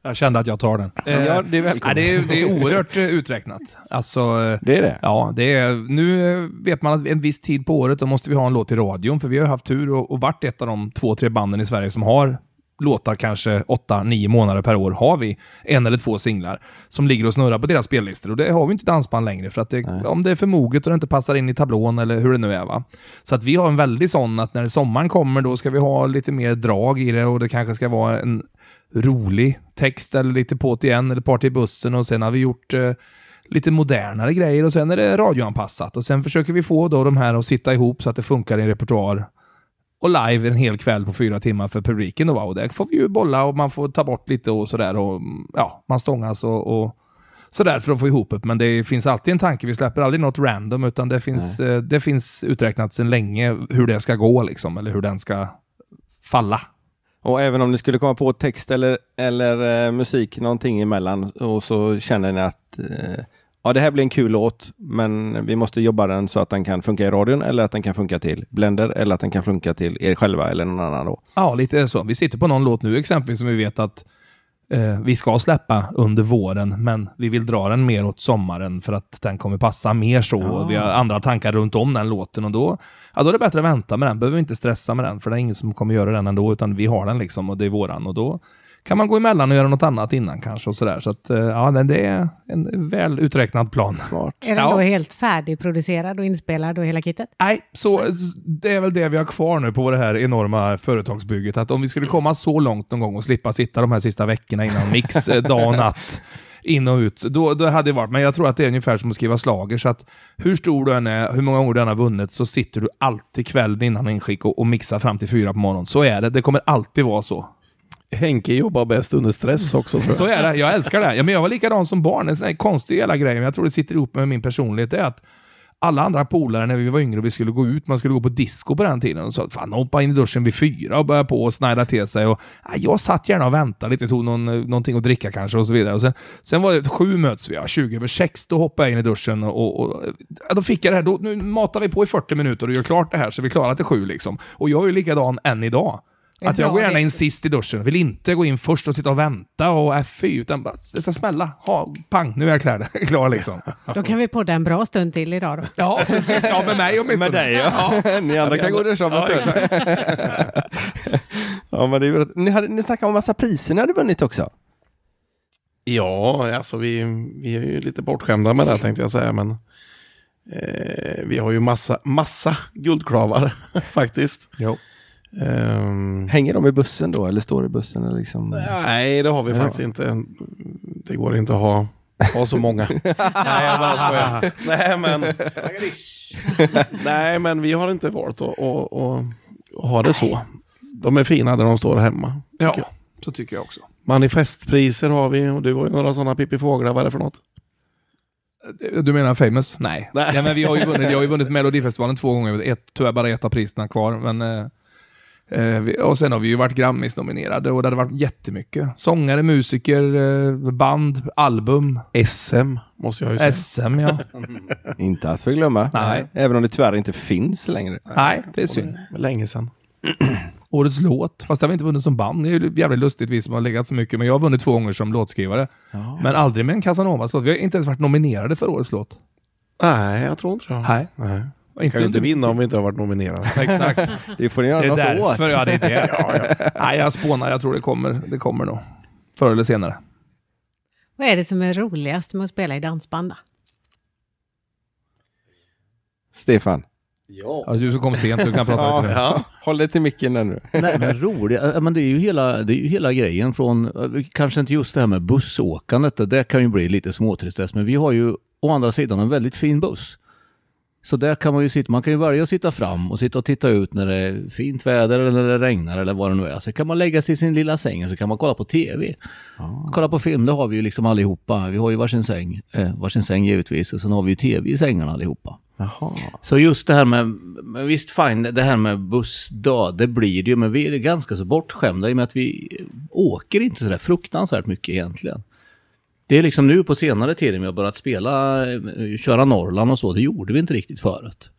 Jag kände att jag tar den. Eh, Ja, det är välkommet. nej, det, är, det är oerhört eh, uträknat. Alltså, eh, Det är det? Ja, det är, nu eh, vet man att en viss tid på året då måste vi ha en låt i radion, för vi har haft tur och, och varit ett av de två, tre banden i Sverige som har låtar kanske åtta, nio månader per år har vi en eller två singlar som ligger och snurrar på deras spellistor. Och det har vi inte dansband längre, för att det, om det är för moget och det inte passar in i tablån eller hur det nu är. va. Så att vi har en väldigt sån att när sommaren kommer då ska vi ha lite mer drag i det och det kanske ska vara en rolig text eller lite på't igen eller party i bussen och sen har vi gjort eh, lite modernare grejer och sen är det radioanpassat och sen försöker vi få då de här att sitta ihop så att det funkar i en repertoar och live en hel kväll på fyra timmar för publiken då och där får vi ju bolla och man får ta bort lite och sådär och ja, man stångas och, och sådär för att få ihop det. Men det finns alltid en tanke, vi släpper aldrig något random utan det finns, eh, det finns uträknat sedan länge hur det ska gå liksom, eller hur den ska falla. Och även om ni skulle komma på text eller, eller eh, musik någonting emellan och så känner ni att eh, ja, det här blir en kul låt, men vi måste jobba den så att den kan funka i radion eller att den kan funka till Blender eller att den kan funka till er själva eller någon annan då. Ja, lite så. Vi sitter på någon låt nu exempelvis som vi vet att eh, vi ska släppa under våren, men vi vill dra den mer åt sommaren för att den kommer passa mer så. Och Vi har andra tankar runt om den låten och då, ja, då är det bättre att vänta med den. Behöver vi inte stressa med den, för det är ingen som kommer göra den ändå, utan vi har den liksom och det är våran. Och då kan man gå emellan och göra något annat innan kanske och sådär. Så att, eh, ja, det är en väl uträknad plan. Smart. Är den Ja. då helt färdigproducerad och inspelad och hela kittet? Nej, så det är väl det vi har kvar nu på det här enorma företagsbygget. Att om vi skulle komma så långt någon gång och slippa sitta de här sista veckorna innan mix, eh, dag och natt, in och ut, då, då hade det varit. Men jag tror att det är ungefär som att skriva slager så att hur stor du än är, hur många gånger du än har vunnit, så sitter du alltid kvällen innan inskick och, och mixar fram till fyra på morgonen. Så är det. Det kommer alltid vara så. Henke jobbar bäst under stress också tror Så är det. Jag älskar det. Ja, men jag var likadan som barn. En sån här konstig jävla grej, men jag tror det sitter ihop med min personlighet, det är att alla andra polare när vi var yngre och vi skulle gå ut, man skulle gå på disco på den tiden, och sa fan hoppa in i duschen vid fyra och börja på och snajda till sig. Och, ja, jag satt gärna och väntade lite, tog någon, någonting att dricka kanske och så vidare. Och sen, sen var det sju möts vi, ja, 20 över sex, då hoppade jag in i duschen och, och ja, då fick jag det här, då, nu matar vi på i 40 minuter och gör klart det här så vi klarar till sju liksom. Och jag är ju likadan än idag. Att jag går gärna in sist i duschen. Vill inte gå in först och sitta och vänta och fy, utan bara, det ska smälla. Ha, pang, nu är jag klar, klar liksom. Då kan vi podda en bra stund till idag då. Ja, precis. Ja, med mig åtminstone. Med dig ja. Ni andra kan gå och duscha om en stund. Ja, men det är ni, hade, ni snackade om massa priser ni hade vunnit också. Ja, alltså vi, vi är ju lite bortskämda med det tänkte jag säga, men eh, vi har ju massa, massa guldklavar faktiskt. Jo. Ehm, Hänger de i bussen då eller står i bussen? Eller liksom? nej, det har vi Ja. faktiskt inte. Det går inte att ha, ha så många. nej, jag bara skojar. Nej, men... nej, men vi har inte valt att, att, att, att ha det så. De är fina där de står hemma. Ja, tycker så tycker jag också. Manifestpriser har vi och du har ju några sådana Pippi Fåglar. Vad är det för något? Du menar famous? Nej. Nej. Ja, men vi har ju vunnit, jag har ju vunnit Melodifestivalen två gånger. Ett, tyvärr bara ett av priserna kvar. Men, eh, eh, och sen har vi ju varit Grammis-nominerade och det hade varit jättemycket. Sångare, musiker, eh, band, album, SM måste jag ju säga. SM ja. Inte att förglömma. Nej. Även om det tyvärr inte finns längre. Nej, det är synd. Länge sedan. Årets låt, fast det har vi inte vunnit som band. Det är ju jävligt lustigt vi som har legat så mycket. Men jag har vunnit två gånger som låtskrivare. Men aldrig med en Casanovas låt. Vi har inte ens varit nominerade för årets låt. Nej, jag tror inte det. Nej. Nej. Inte, Kan ju inte vinna om vi inte har varit nominerade. Exakt. Det får ni göra Det är något därför, åt. ja det är det. Nej, jag spånar. Jag tror det kommer. Det kommer nog. Förr eller senare. Vad är det som är roligast med att spela i dansband? Stefan. Ja. Alltså, du som kom sent, du kan prata lite nu. Ja. Håll dig till micken där nu. Nej men roligt, Ja, men det är ju hela, det är ju hela grejen från, kanske inte just det här med bussåkandet, det kan ju bli lite småtristess, men vi har ju å andra sidan en väldigt fin buss. Så där kan man ju sitta, man kan ju välja att sitta fram och sitta och titta ut när det är fint väder eller när det regnar eller vad det nu är. Så kan man lägga sig i sin lilla säng och så kan man kolla på TV. Kolla på film, det har vi ju liksom allihopa. Vi har ju varsin säng, eh, varsin säng givetvis, och sen har vi ju TV i sängarna allihopa. Jaha. Så just det här med, men visst fine, det här med bussdag, det blir det ju, men vi är ganska så bortskämda i och med att vi åker inte sådär fruktansvärt mycket egentligen. Det är liksom nu på senare tid vi har börjat spela, eh, köra Norrland och så, det gjorde vi inte riktigt förut.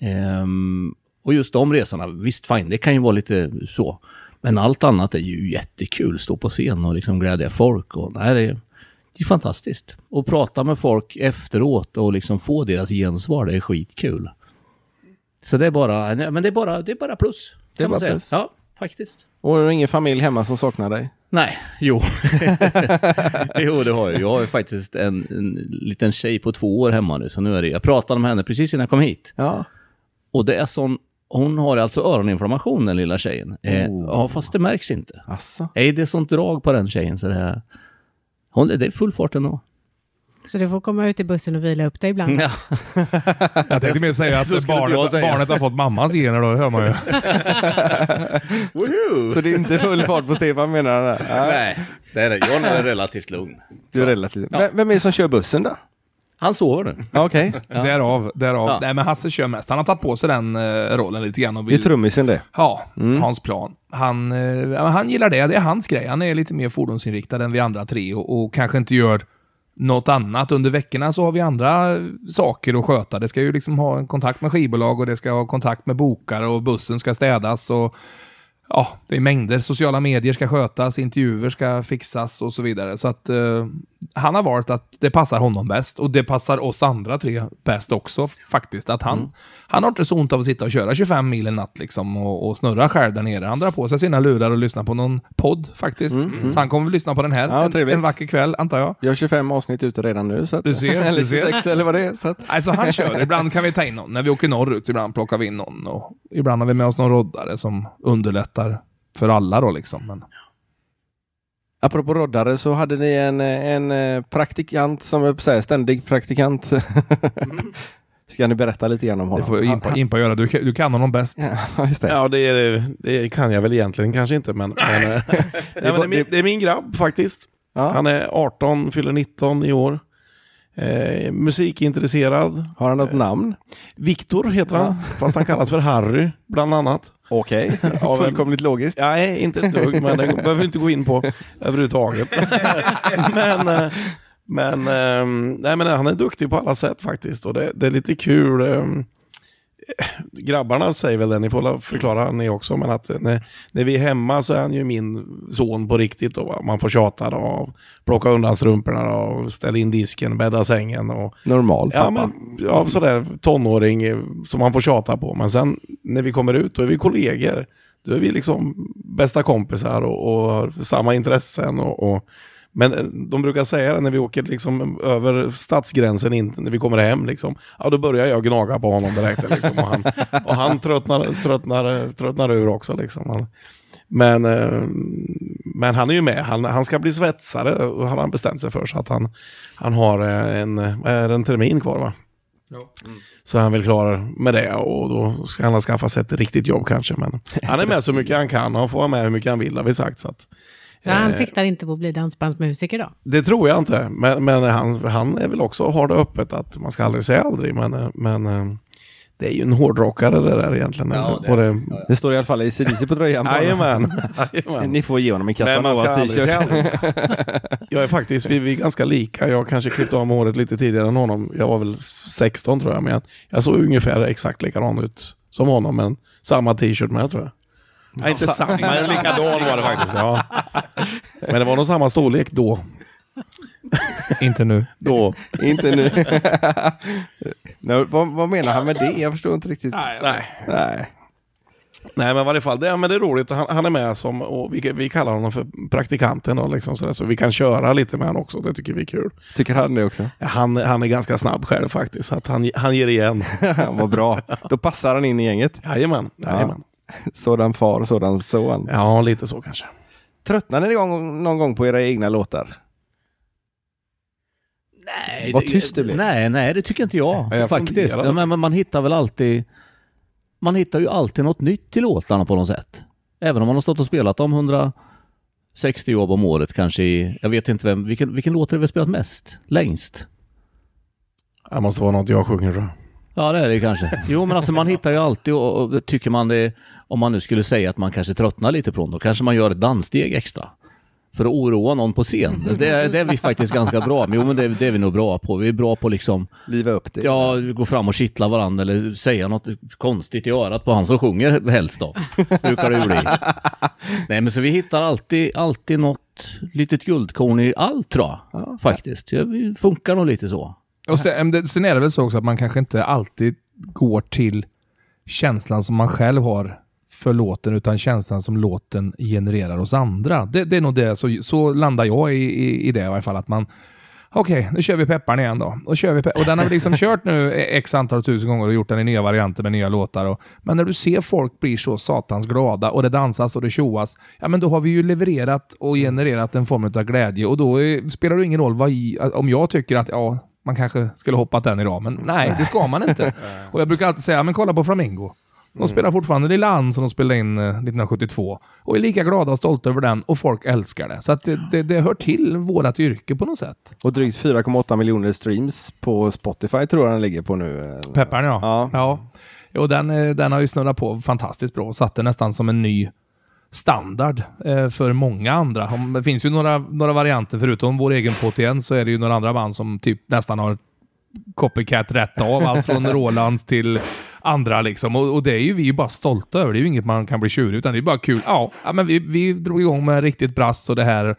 Ehm, och just de resorna, visst fine, det kan ju vara lite så. Men allt annat är ju jättekul, stå på scen och liksom glädja folk och nej, det är, det är fantastiskt. Och prata med folk efteråt och liksom få deras gensvar, det är skitkul. Så det är bara, men det är bara, det är bara plus. Det är bara plus. Ja, faktiskt. Och du har ingen familj hemma som saknar dig? Nej, jo. jo, det har jag. Jag har ju faktiskt en, en liten tjej på två år hemma nu, så nu är det, jag pratade med henne precis innan jag kom hit. Ja. Och det är sån, hon har alltså öroninflammation den lilla tjejen. Eh, Oh. ja, fast det märks inte. Asså. Nej, det är sånt drag på den tjejen så det är, hon, det är full fart ändå. Så du får komma ut i bussen och vila upp dig ibland. Ja. Jag tänkte mer säga att barnet, säga. barnet har fått mammans gener då, hör man ju. Så det är inte full fart på Stefan menar du? Nej. Det är det. Jag är relativt lugn. Du är relativt... Vem, vem är det som kör bussen då? Han sover nu. Ja, Okej, Därav, därav. Ja. Nej men Hasse kör mest. Han har tagit på sig den eh, rollen lite grann och det är vill... trummisen det. Ja, Hans plan. Han, ja, men han gillar det. Det är hans grej. Han är lite mer fordonsinriktad än vi andra tre och, och kanske inte gör något annat. Under veckorna så har vi andra saker att sköta. Det ska ju liksom ha en kontakt med skivbolag och det ska ha kontakt med bokare och bussen ska städas och ja, det är mängder. Sociala medier ska skötas, intervjuer ska fixas och så vidare. Så att eh, han har valt att det passar honom bäst och det passar oss andra tre bäst också faktiskt. Att han, han har inte så ont av att sitta och köra 25 mil en natt liksom och, och snurra själv där nere. Han drar på sig sina lurar och lyssnar på någon podd faktiskt. Så han kommer väl lyssna på den här Ja, en, en vacker kväll antar jag. Vi har 25 avsnitt ute redan nu. Så att, Du ser, eller du ser. 26 eller vad det är. Så att, Alltså han kör, ibland kan vi ta in någon. När vi åker norrut, ibland plockar vi in någon. Och ibland har vi med oss någon roddare som underlättar för alla då liksom. Men, apropå roddare så hade ni en, en eh, praktikant som jag säger, ständig praktikant. Ska ni berätta lite grann om honom? det får Impa, Impa göra. Du, kan- du kan honom bäst. Ja, just det. Ja, det, är, det kan jag väl egentligen kanske inte, men... men, eh, nej, men det, är min, det är min grabb faktiskt. Ja. Han är 18, fyller 19 i år. Eh, musikintresserad. Har han något namn? Viktor heter han, fast han kallas för Harry, bland annat. Okej, Ja, men- fullkomligt logiskt. Nej, inte ett dugg, men det behöver vi inte gå in på överhuvudtaget. men eh, men, ehm, nej, men han är duktig på alla sätt faktiskt. Och det, det är lite kul. Grabbarna säger väl det, ni får la- förklara ni också, men att när, när vi är hemma så är han ju min son på riktigt. Då, va. Man får tjata då, och plocka undan strumporna och ställa in disken, bädda sängen och Normal pappa. Ja, men, ja, sådär tonåring eh, som man får tjata på. Men sen när vi kommer ut, då är vi kollegor. Då är vi liksom bästa kompisar och, och har samma intressen. Och, och Men eh, de brukar säga det när vi åker liksom över stadsgränsen in, när vi kommer hem. Liksom. Ja, då börjar jag gnaga på honom direkt. Liksom, och han, och han tröttnar, tröttnar, tröttnar ur också. Liksom. Men, eh, men han är ju med. Han, han ska bli svetsare och har han bestämt sig för. Så att han, han har eh, en, är en termin kvar va? Så han vill klara med det och då ska han ha skaffat sig ett riktigt jobb kanske. Men han är med så mycket han kan han får vara med hur mycket han vill har vi sagt. Så, att, Så han eh, siktar inte på att bli dansbandsmusiker då? det tror jag inte, men, men han, han är väl också har det öppet att man ska aldrig säga aldrig. Men, eh, men eh, det är ju en hårdrockare det där egentligen. Ja, det- och det, Det står i alla fall i CDC på tröjan. Jajamän. Ni får ge honom en Casanovas t-shirt. Jag är faktiskt, vi, vi är ganska lika. Jag kanske klippte av mig håret lite tidigare än honom. Jag var väl 16 tror jag, men jag, jag såg ungefär exakt likadan ut som honom, men samma t-shirt med tror jag. Nej, inte samma, men likadan var det faktiskt. Ja. Men det var nog samma storlek då. Inte nu. då. Inte nu. Nej, vad, vad menar han med det? Jag förstår inte riktigt. Nej. Nej. Nej, men i varje fall, det, men det är roligt. Han, han är med som, och vi, vi kallar honom för praktikanten då, liksom, så, där, så vi kan köra lite med honom också. Det tycker vi är kul. Tycker han det också? Han, han är ganska snabb själv faktiskt, så att han, han ger igen. vad bra. Då passar han in i gänget. Jajamän. Jajamän. Sådan far, sådan son. Ja, lite så kanske. Tröttnar ni någon gång på era egna låtar? Nej, Vad tyst det blev. Nej, nej, det tycker inte jag. Ja, jag faktiskt. Ja, men, men man hittar väl alltid... Man hittar ju alltid något nytt till låtarna på något sätt. Även om man har stått och spelat dem 160 jobb om året kanske i... Jag vet inte vem... Vilken, vilken låt är det vi har spelat mest? Längst? Det måste vara något jag sjunger tror jag. Ja, det är det kanske. Jo, men alltså man hittar ju alltid och, och tycker man det... Om man nu skulle säga att man kanske tröttnar lite på dem, då kanske man gör ett danssteg extra. För att oroa någon på scen. Det, är- det är vi faktiskt ganska bra med. Jo, men det, det är vi nog bra på. Vi är bra på liksom... Liva upp det? Ja, gå fram och kittla varandra eller säga något konstigt i örat på han som sjunger helst då. Brukar det ju bli. Nej men så vi hittar alltid, alltid något litet guldkorn i allt tror jag. Faktiskt. Ja, vi funkar nog lite så. Och sen, det, sen är det väl så också att man kanske inte alltid går till känslan som man själv har för låten, utan känslan som låten genererar hos andra. Det, det är nog det, så, så landar jag i, i, i det i alla fall. Att man, okej, nu kör vi pepparn igen då. Och, kör vi och den har vi liksom kört nu x antal tusen gånger och gjort den i nya varianter med nya låtar. Och, men när du ser folk blir så satans glada och det dansas och det tjoas, ja men då har vi ju levererat och genererat en form av glädje och då eh, spelar det ingen roll vad om jag tycker att ja, man kanske skulle hoppat den idag, men nej, det ska man inte. och jag brukar alltid säga, men kolla på Flamingo. De spelar fortfarande Lilla Ann som de spelade in eh, 1972 och är lika glada och stolta över den och folk älskar det. Så att det, det, det hör till vårat yrke på något sätt. Och drygt 4,8 miljoner streams på Spotify tror jag den ligger på nu. Pepparn ja. Ja. ja. Jo, den, eh, den har ju snurrat på fantastiskt bra och satt det nästan som en ny standard eh, för många andra. Det finns ju några, några varianter, förutom vår egen igen så är det ju några andra band som typ nästan har copycat rätt av. Allt från Rolands till andra liksom. Och, och det är ju vi ju bara stolta över. Det är ju inget man kan bli tjurig utan det är bara kul. Ja, men vi, vi drog igång med riktigt brass och det här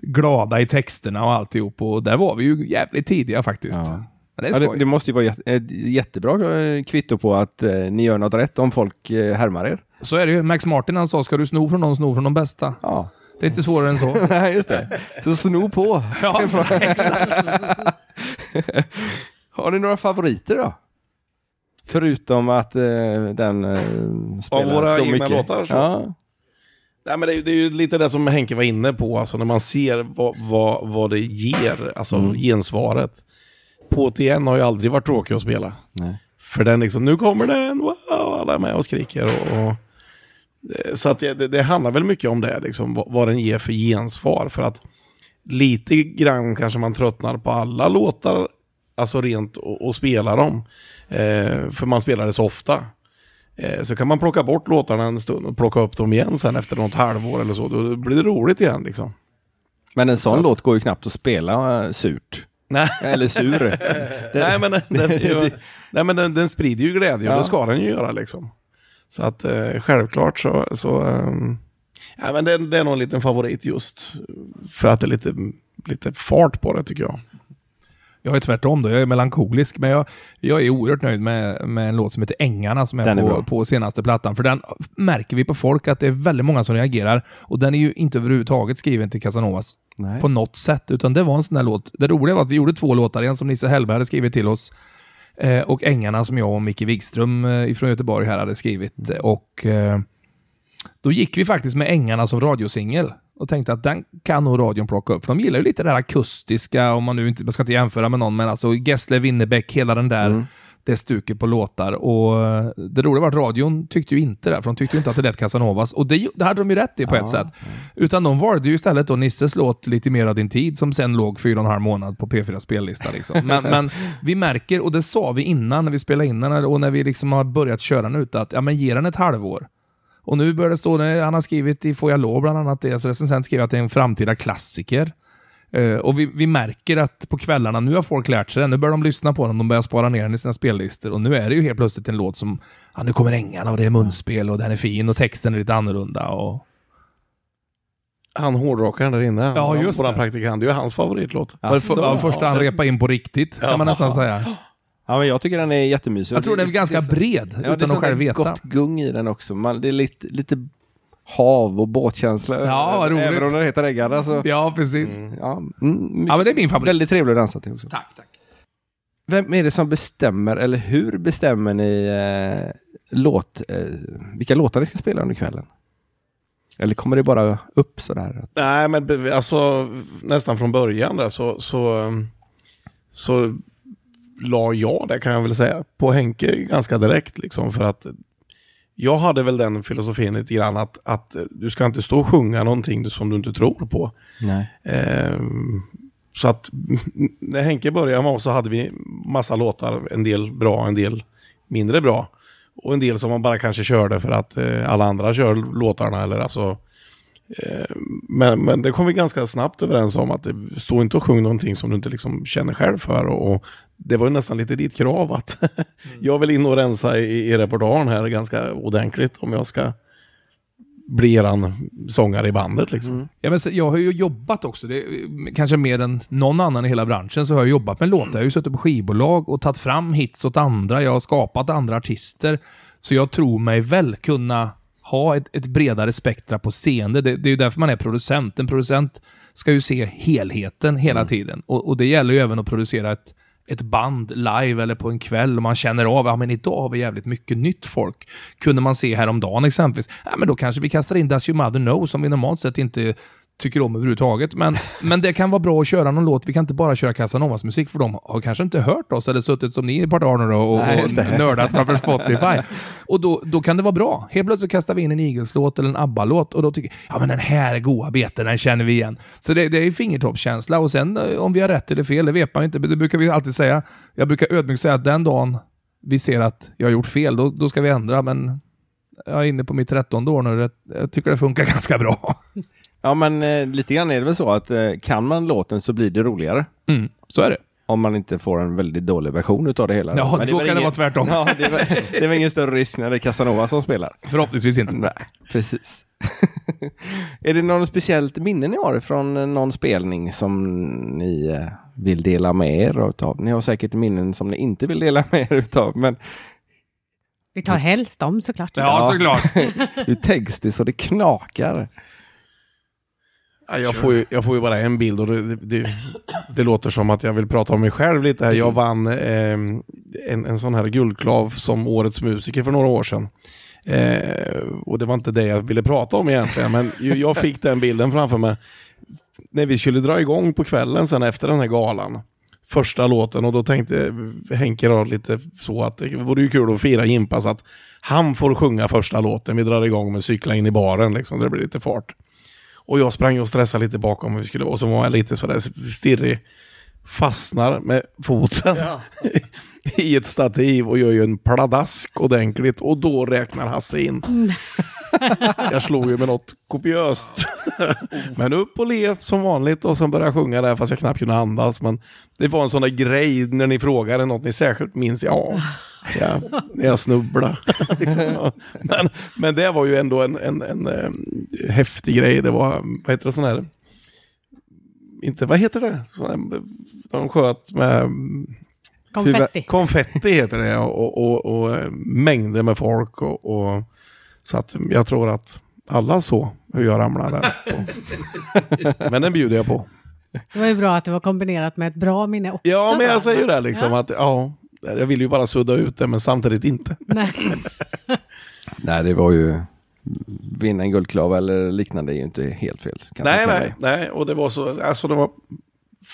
glada i texterna och alltihop. Och där var vi ju jävligt tidiga faktiskt. Ja. Det Ja, det, det måste ju vara ett jättebra eh, kvitto på att eh, ni gör något rätt om folk eh, härmar er. Så är det ju. Max Martin han sa, ska du sno från någon, sno från de bästa. Ja, Det är inte svårare än så. Nej, just det. Så sno på. ja, exakt. Har ni några favoriter då? Förutom att eh, den eh, spelar våra så egna mycket. låtar, så. Ja. Nej, men det, är- det är ju lite det som Henke var inne på, alltså när man ser vad, vad, vad det ger, alltså Mm. gensvaret. På TN har ju aldrig varit tråkig att spela. Nej. För den liksom, nu kommer den, wow, alla är med och skriker. Och, och, eh, så att det, det, det handlar väl mycket om det, liksom, vad, vad den ger för gensvar. För att lite grann kanske man tröttnar på alla låtar, alltså rent och, och spela dem. Eh, för man spelar det så ofta. Eh, så kan man plocka bort låtarna en stund och plocka upp dem igen sen efter något halvår eller så. Då blir det roligt igen liksom. Men en sån Så- låt går ju knappt att spela eh, surt. Nej. Eller sur. nej men, den, den, ju, nej, men den, den sprider ju glädje och Ja. det ska den ju göra liksom. Så att eh, självklart så, så ehm, ja, men det, det är nog en liten favorit just för att det är lite, lite fart på det tycker jag. Jag är tvärtom då, jag är melankolisk. Men jag, jag är oerhört nöjd med, med en låt som heter Ängarna som är, är på, bra. på senaste plattan. För den märker vi på folk att det är väldigt många som reagerar. Och den är ju inte överhuvudtaget skriven till Casanovas Nej. på något sätt. Utan det var en sån där låt. Det roliga var att vi gjorde två låtar. En som Nisse Hellberg hade skrivit till oss. Eh, och Ängarna som jag och Micke Wikström eh, ifrån Göteborg här hade skrivit. Och eh, då gick vi faktiskt med Ängarna som radiosingel. Och tänkte att den kan nog radion plocka upp. För de gillar ju lite det här akustiska, om man nu inte, man ska inte jämföra med någon, men alltså Gessle, Winnerbäck, hela den där, det stuket på låtar. Och eh, det roliga var att radion tyckte ju inte det, för de tyckte ju inte att det lät Casanovas. Och det, det hade de ju rätt i på ett sätt. Utan de valde ju istället då Nisses låt Lite mer av din tid, som sen låg fyra och en halv månad på P4 spellista. Liksom. Men, men vi märker, och det sa vi innan när vi spelade in den, och när vi liksom har börjat köra den ut, att ja, men ge den ett halvår. Och nu börjar det stå, han har skrivit i Får jag lov bland annat, deras recensent skriver att det är en framtida klassiker. Eh, och vi, vi märker att på kvällarna, nu har folk lärt sig den, nu börjar de lyssna på den, de börjar spara ner den i sina spellistor. Och nu är det ju helt plötsligt en låt som, ja nu kommer ängarna och det är munspel och den är fin och texten är lite annorlunda. Och... Han hårdrockaren där inne, Ja, just våran det. praktikant, det är ju hans favoritlåt. Var det för, så? ja, första han repade in på riktigt, kan man nästan säga. Ja, men jag tycker den är jättemysig. Jag tror den är Det- ganska det- bred, Ja, det är utan att själv veta. gott gung i den också. Man, det är lite, lite hav och båtkänsla. Ja, vad roligt. Även om den heter Äggarna så... Ja, precis. Ja, mm, Ja, men det är min favorit. Väldigt trevlig att dansa till också. Tack, tack. Vem är det som bestämmer, eller hur bestämmer ni eh, låt, eh, vilka låtar ni ska spela under kvällen? Eller kommer det bara upp sådär? Nej, men alltså nästan från början där så, så, um, så la jag det kan jag väl säga på Henke ganska direkt liksom för att jag hade väl den filosofin lite grann att, att du ska inte stå och sjunga någonting som du inte tror på. Ehm, så att när Henke började med oss så hade vi massa låtar, en del bra, en del mindre bra. Och en del som man bara kanske körde för att eh, alla andra kör låtarna eller alltså. Eh, men, men det kom vi ganska snabbt överens om att det stå inte och sjung någonting som du inte liksom känner själv för. Och, och det var ju nästan lite ditt krav att jag vill in och rensa i, i repertoaren här ganska ordentligt om jag ska bli eran sångare i bandet liksom. Ja, men jag har ju jobbat också, det, kanske mer än någon annan i hela branschen, så har jag jobbat med låtar. Jag har ju suttit på skivbolag och tagit fram hits åt andra. Jag har skapat andra artister. Så jag tror mig väl kunna ha ett, ett bredare spektra på seende. Det, det är ju därför man är producent. En producent ska ju se helheten hela tiden. Och, och det gäller ju även att producera ett, ett band live eller på en kväll och man känner av, ja men idag har vi jävligt mycket nytt folk. Kunde man se häromdagen exempelvis, ja men då kanske vi kastar in Does Your Mother Know som vi normalt sett inte tycker om överhuvudtaget. Men, men det kan vara bra att köra någon låt. Vi kan inte bara köra Casanovas musik för de har kanske inte hört oss eller suttit som ni i ett par dagar nu och, Nej, och nördat framför Spotify. Och då, då kan det vara bra. Helt plötsligt kastar vi in en Eagles-låt eller en ABBA-låt och då tycker jag, ja men den här är goa beten, den känner vi igen. Så det, det är fingertoppskänsla och sen eh, om vi har rätt eller fel, det vet man inte. Det brukar vi alltid säga. Jag brukar ödmjukt säga att den dagen vi ser att jag har gjort fel, då, då ska vi ändra. Men jag är inne på mitt trettonde år nu. Jag tycker det funkar ganska bra. Ja, men eh, lite grann är det väl så att eh, kan man låten så blir det roligare. Mm, så är det. Om man inte får en väldigt dålig version utav det hela. Ja, Men då är väl kan det vara tvärtom. Ja, det, är väl, det är väl ingen större risk när det är Casanova som spelar. Förhoppningsvis inte. Nej, precis. är det någon speciellt minne ni har från eh, någon spelning som ni eh, vill dela med er utav? Ni har säkert minnen som ni inte vill dela med er utav, men Vi tar helst dem såklart. Ja, såklart. hur täggs det så det knakar? Ja, jag, får ju, jag får ju bara en bild och det, det, det låter som att jag vill prata om mig själv lite här. Jag vann eh, en, en sån här guldklav som årets musiker för några år sedan. Eh, och det var inte det jag ville prata om egentligen, men jag fick den bilden framför mig. När vi skulle dra igång på kvällen sen efter den här galan, första låten, och då tänkte Henke då lite så att det vore ju kul att fira Jimpa så att han får sjunga första låten. Vi drar igång med cykla in i baren, liksom, så det blir lite fart. Och jag sprang och stressade lite bakom och, vi skulle, och så var jag lite sådär stirrig. Fastnar med foten i ett stativ och gör ju en pladask ordentligt. Och då räknar Hasse in. jag slog ju med något kopiöst. men upp och le som vanligt och sen började jag sjunga där fast jag knappt kunde andas. Men det var en sån där grej när ni frågade något ni särskilt minns. Ja, ja när jag snubblade. liksom, men, men det var ju ändå en, en, en, em, häftig grej. Det var, vad heter det, sån här inte, vad heter det? Sådana, de sköt med Konfetti. konfetti heter det och, och, och, och mängder med folk. Och, och, så att jag tror att alla såg hur jag ramlade där. men den bjuder jag på. Det var ju bra att det var kombinerat med ett bra minne också. Ja, men jag säger ju det liksom Ja. att ja, jag vill ju bara sudda ut det men samtidigt inte. Nej. Nej, det var ju... Vinna en guldklava eller liknande är ju inte helt fel. Nej, nej, nej. Och det var så, alltså det var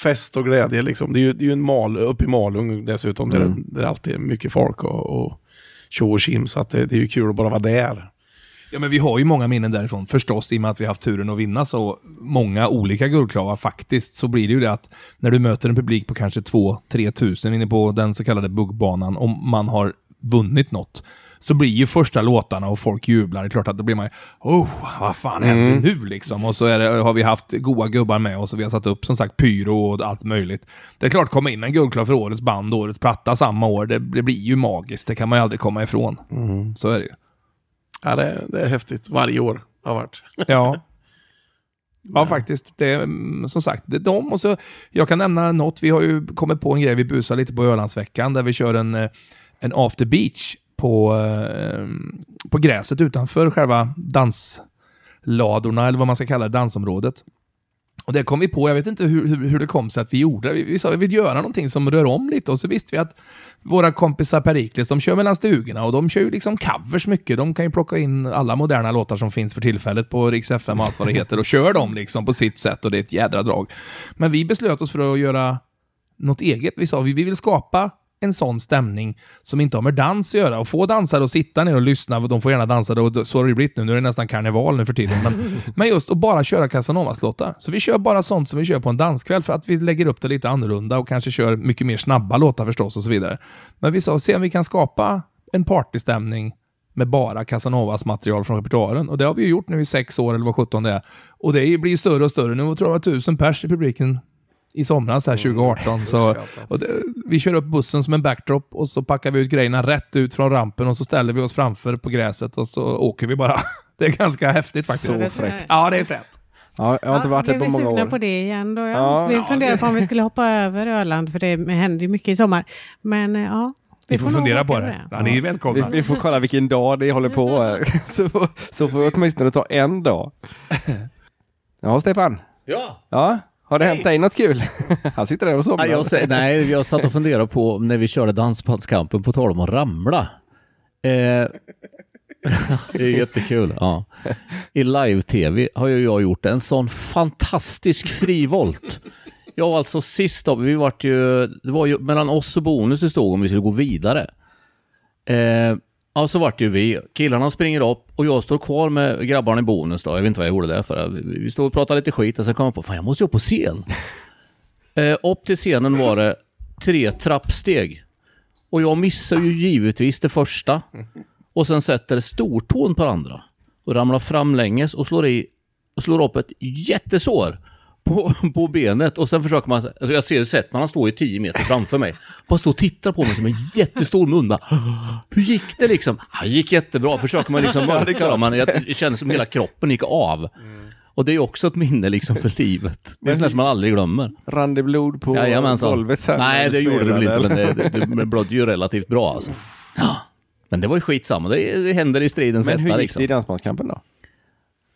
fest och glädje liksom. Det är ju, det är ju en mal, uppe i Malung dessutom, där, Mm. det, där det alltid är mycket folk och, och tjo och tjim. Så att det, det är ju kul att bara vara där. Ja, men vi har ju många minnen därifrån, förstås, i och med att vi har haft turen att vinna så många olika guldklavar faktiskt, så blir det ju det att när du möter en publik på kanske 2-3 tusen inne på den så kallade buggbanan, om man har vunnit något, så blir ju första låtarna och folk jublar. Det är klart att då blir man ju, oh, vad fan händer nu liksom? Och så det, har vi haft goa gubbar med oss och vi har satt upp som sagt pyro och allt möjligt. Det är klart, komma in med en guldklav för årets band, årets platta samma år, det, det blir ju magiskt. Det kan man ju aldrig komma ifrån. Så är det ju. Ja, det, det är häftigt. Varje år har varit. Ja. Ja, faktiskt. Det är mm, som sagt, det är de och så, jag kan nämna något, vi har ju kommit på en grej, vi busar lite på Ölandsveckan, där vi kör en, eh, en after beach på, eh, på gräset utanför själva dansladorna, eller vad man ska kalla det, dansområdet. Och det kom vi på, jag vet inte hur, hur, hur det kom sig att vi gjorde det. Vi, vi sa att vi vill göra någonting som rör om lite och så visste vi att våra kompisar Perikles, de kör mellan stugorna och de kör ju liksom covers mycket. De kan ju plocka in alla moderna låtar som finns för tillfället på Rix FM och allt vad det heter och kör dem liksom på sitt sätt och det är ett jädra drag. Men vi beslöt oss för att göra något eget. Vi sa vi vi vill skapa en sån stämning som inte har med dans att göra och få dansare att sitta ner och lyssna. De får gärna dansa, och så har det blivit nu. Nu är det nästan karneval nu för tiden. Men, men just att bara köra Casanovas-låtar. Så vi kör bara sånt som vi kör på en danskväll för att vi lägger upp det lite annorlunda och kanske kör mycket mer snabba låtar förstås och så vidare. Men vi sa, se om vi kan skapa en partystämning med bara Casanovas material från repertoaren. Och det har vi ju gjort nu i sex år, eller vad 17 det är. Och det blir ju större och större. Nu tror jag det var tusen pers i publiken i somras, här 2018. Så, och det, vi kör upp bussen som en backdrop och så packar vi ut grejerna rätt ut från rampen och så ställer vi oss framför på gräset och så åker vi bara. Det är ganska häftigt faktiskt. Så fräckt. Ja, det är fränt. Ja, jag har inte varit där blev på vi många sugna år. på det igen då? Ja. Ja. vi Ja, funderar på om vi skulle hoppa över Öland, för det händer ju mycket i sommar. Men eh, ja, Ni får nog fundera på det. Ja, ni är Vi, välkomna. vi får kolla vilken dag det håller på. här. så, får- så får vi åtminstone ta en dag. Ja, Stefan. Ja. Ja, har det hänt dig något kul? Han sitter där och somnar. Nej, jag, nej, jag satt och funderade på när vi körde Dansbandskampen på tal om att ramla. Eh, det är jättekul. Ja. I live-tv har ju jag gjort en sån fantastisk frivolt. Jag var alltså sist av, vi vart ju, det var ju mellan oss och Bonus det stod om vi skulle gå vidare. Eh, ja, så vart ju vi. Killarna springer upp och jag står kvar med grabbarna i Bonus då. Jag vet inte vad jag gjorde där för. Vi, vi stod och pratade lite skit och sen kom jag på, fan jag måste ju upp på scen. Eh, upp till scenen var det tre trappsteg. Och jag missar ju givetvis det första. Och sen sätter stortån på det andra. Och ramlar framlänges och slår i och slår upp ett jättesår på, på benet. Och sen försöker man, alltså jag ser sett man står ju 10 meter framför mig. Bara står och tittar på mig som en jättestor mun. Bara, Hur gick det liksom? Ja, det gick jättebra. Försöker man liksom mörka man, jag känner som hela kroppen gick av. Och det är också ett minne liksom för livet. Det är sånt som man aldrig glömmer. Rann det blod på Jajamensan. golvet sen? Nej, det gjorde det väl inte, men det, det, det blödde ju relativt bra alltså. Ja. Men det var ju skitsamma, det, det händer i stridens Men hur hetta gick liksom. det i Dansbandskampen då?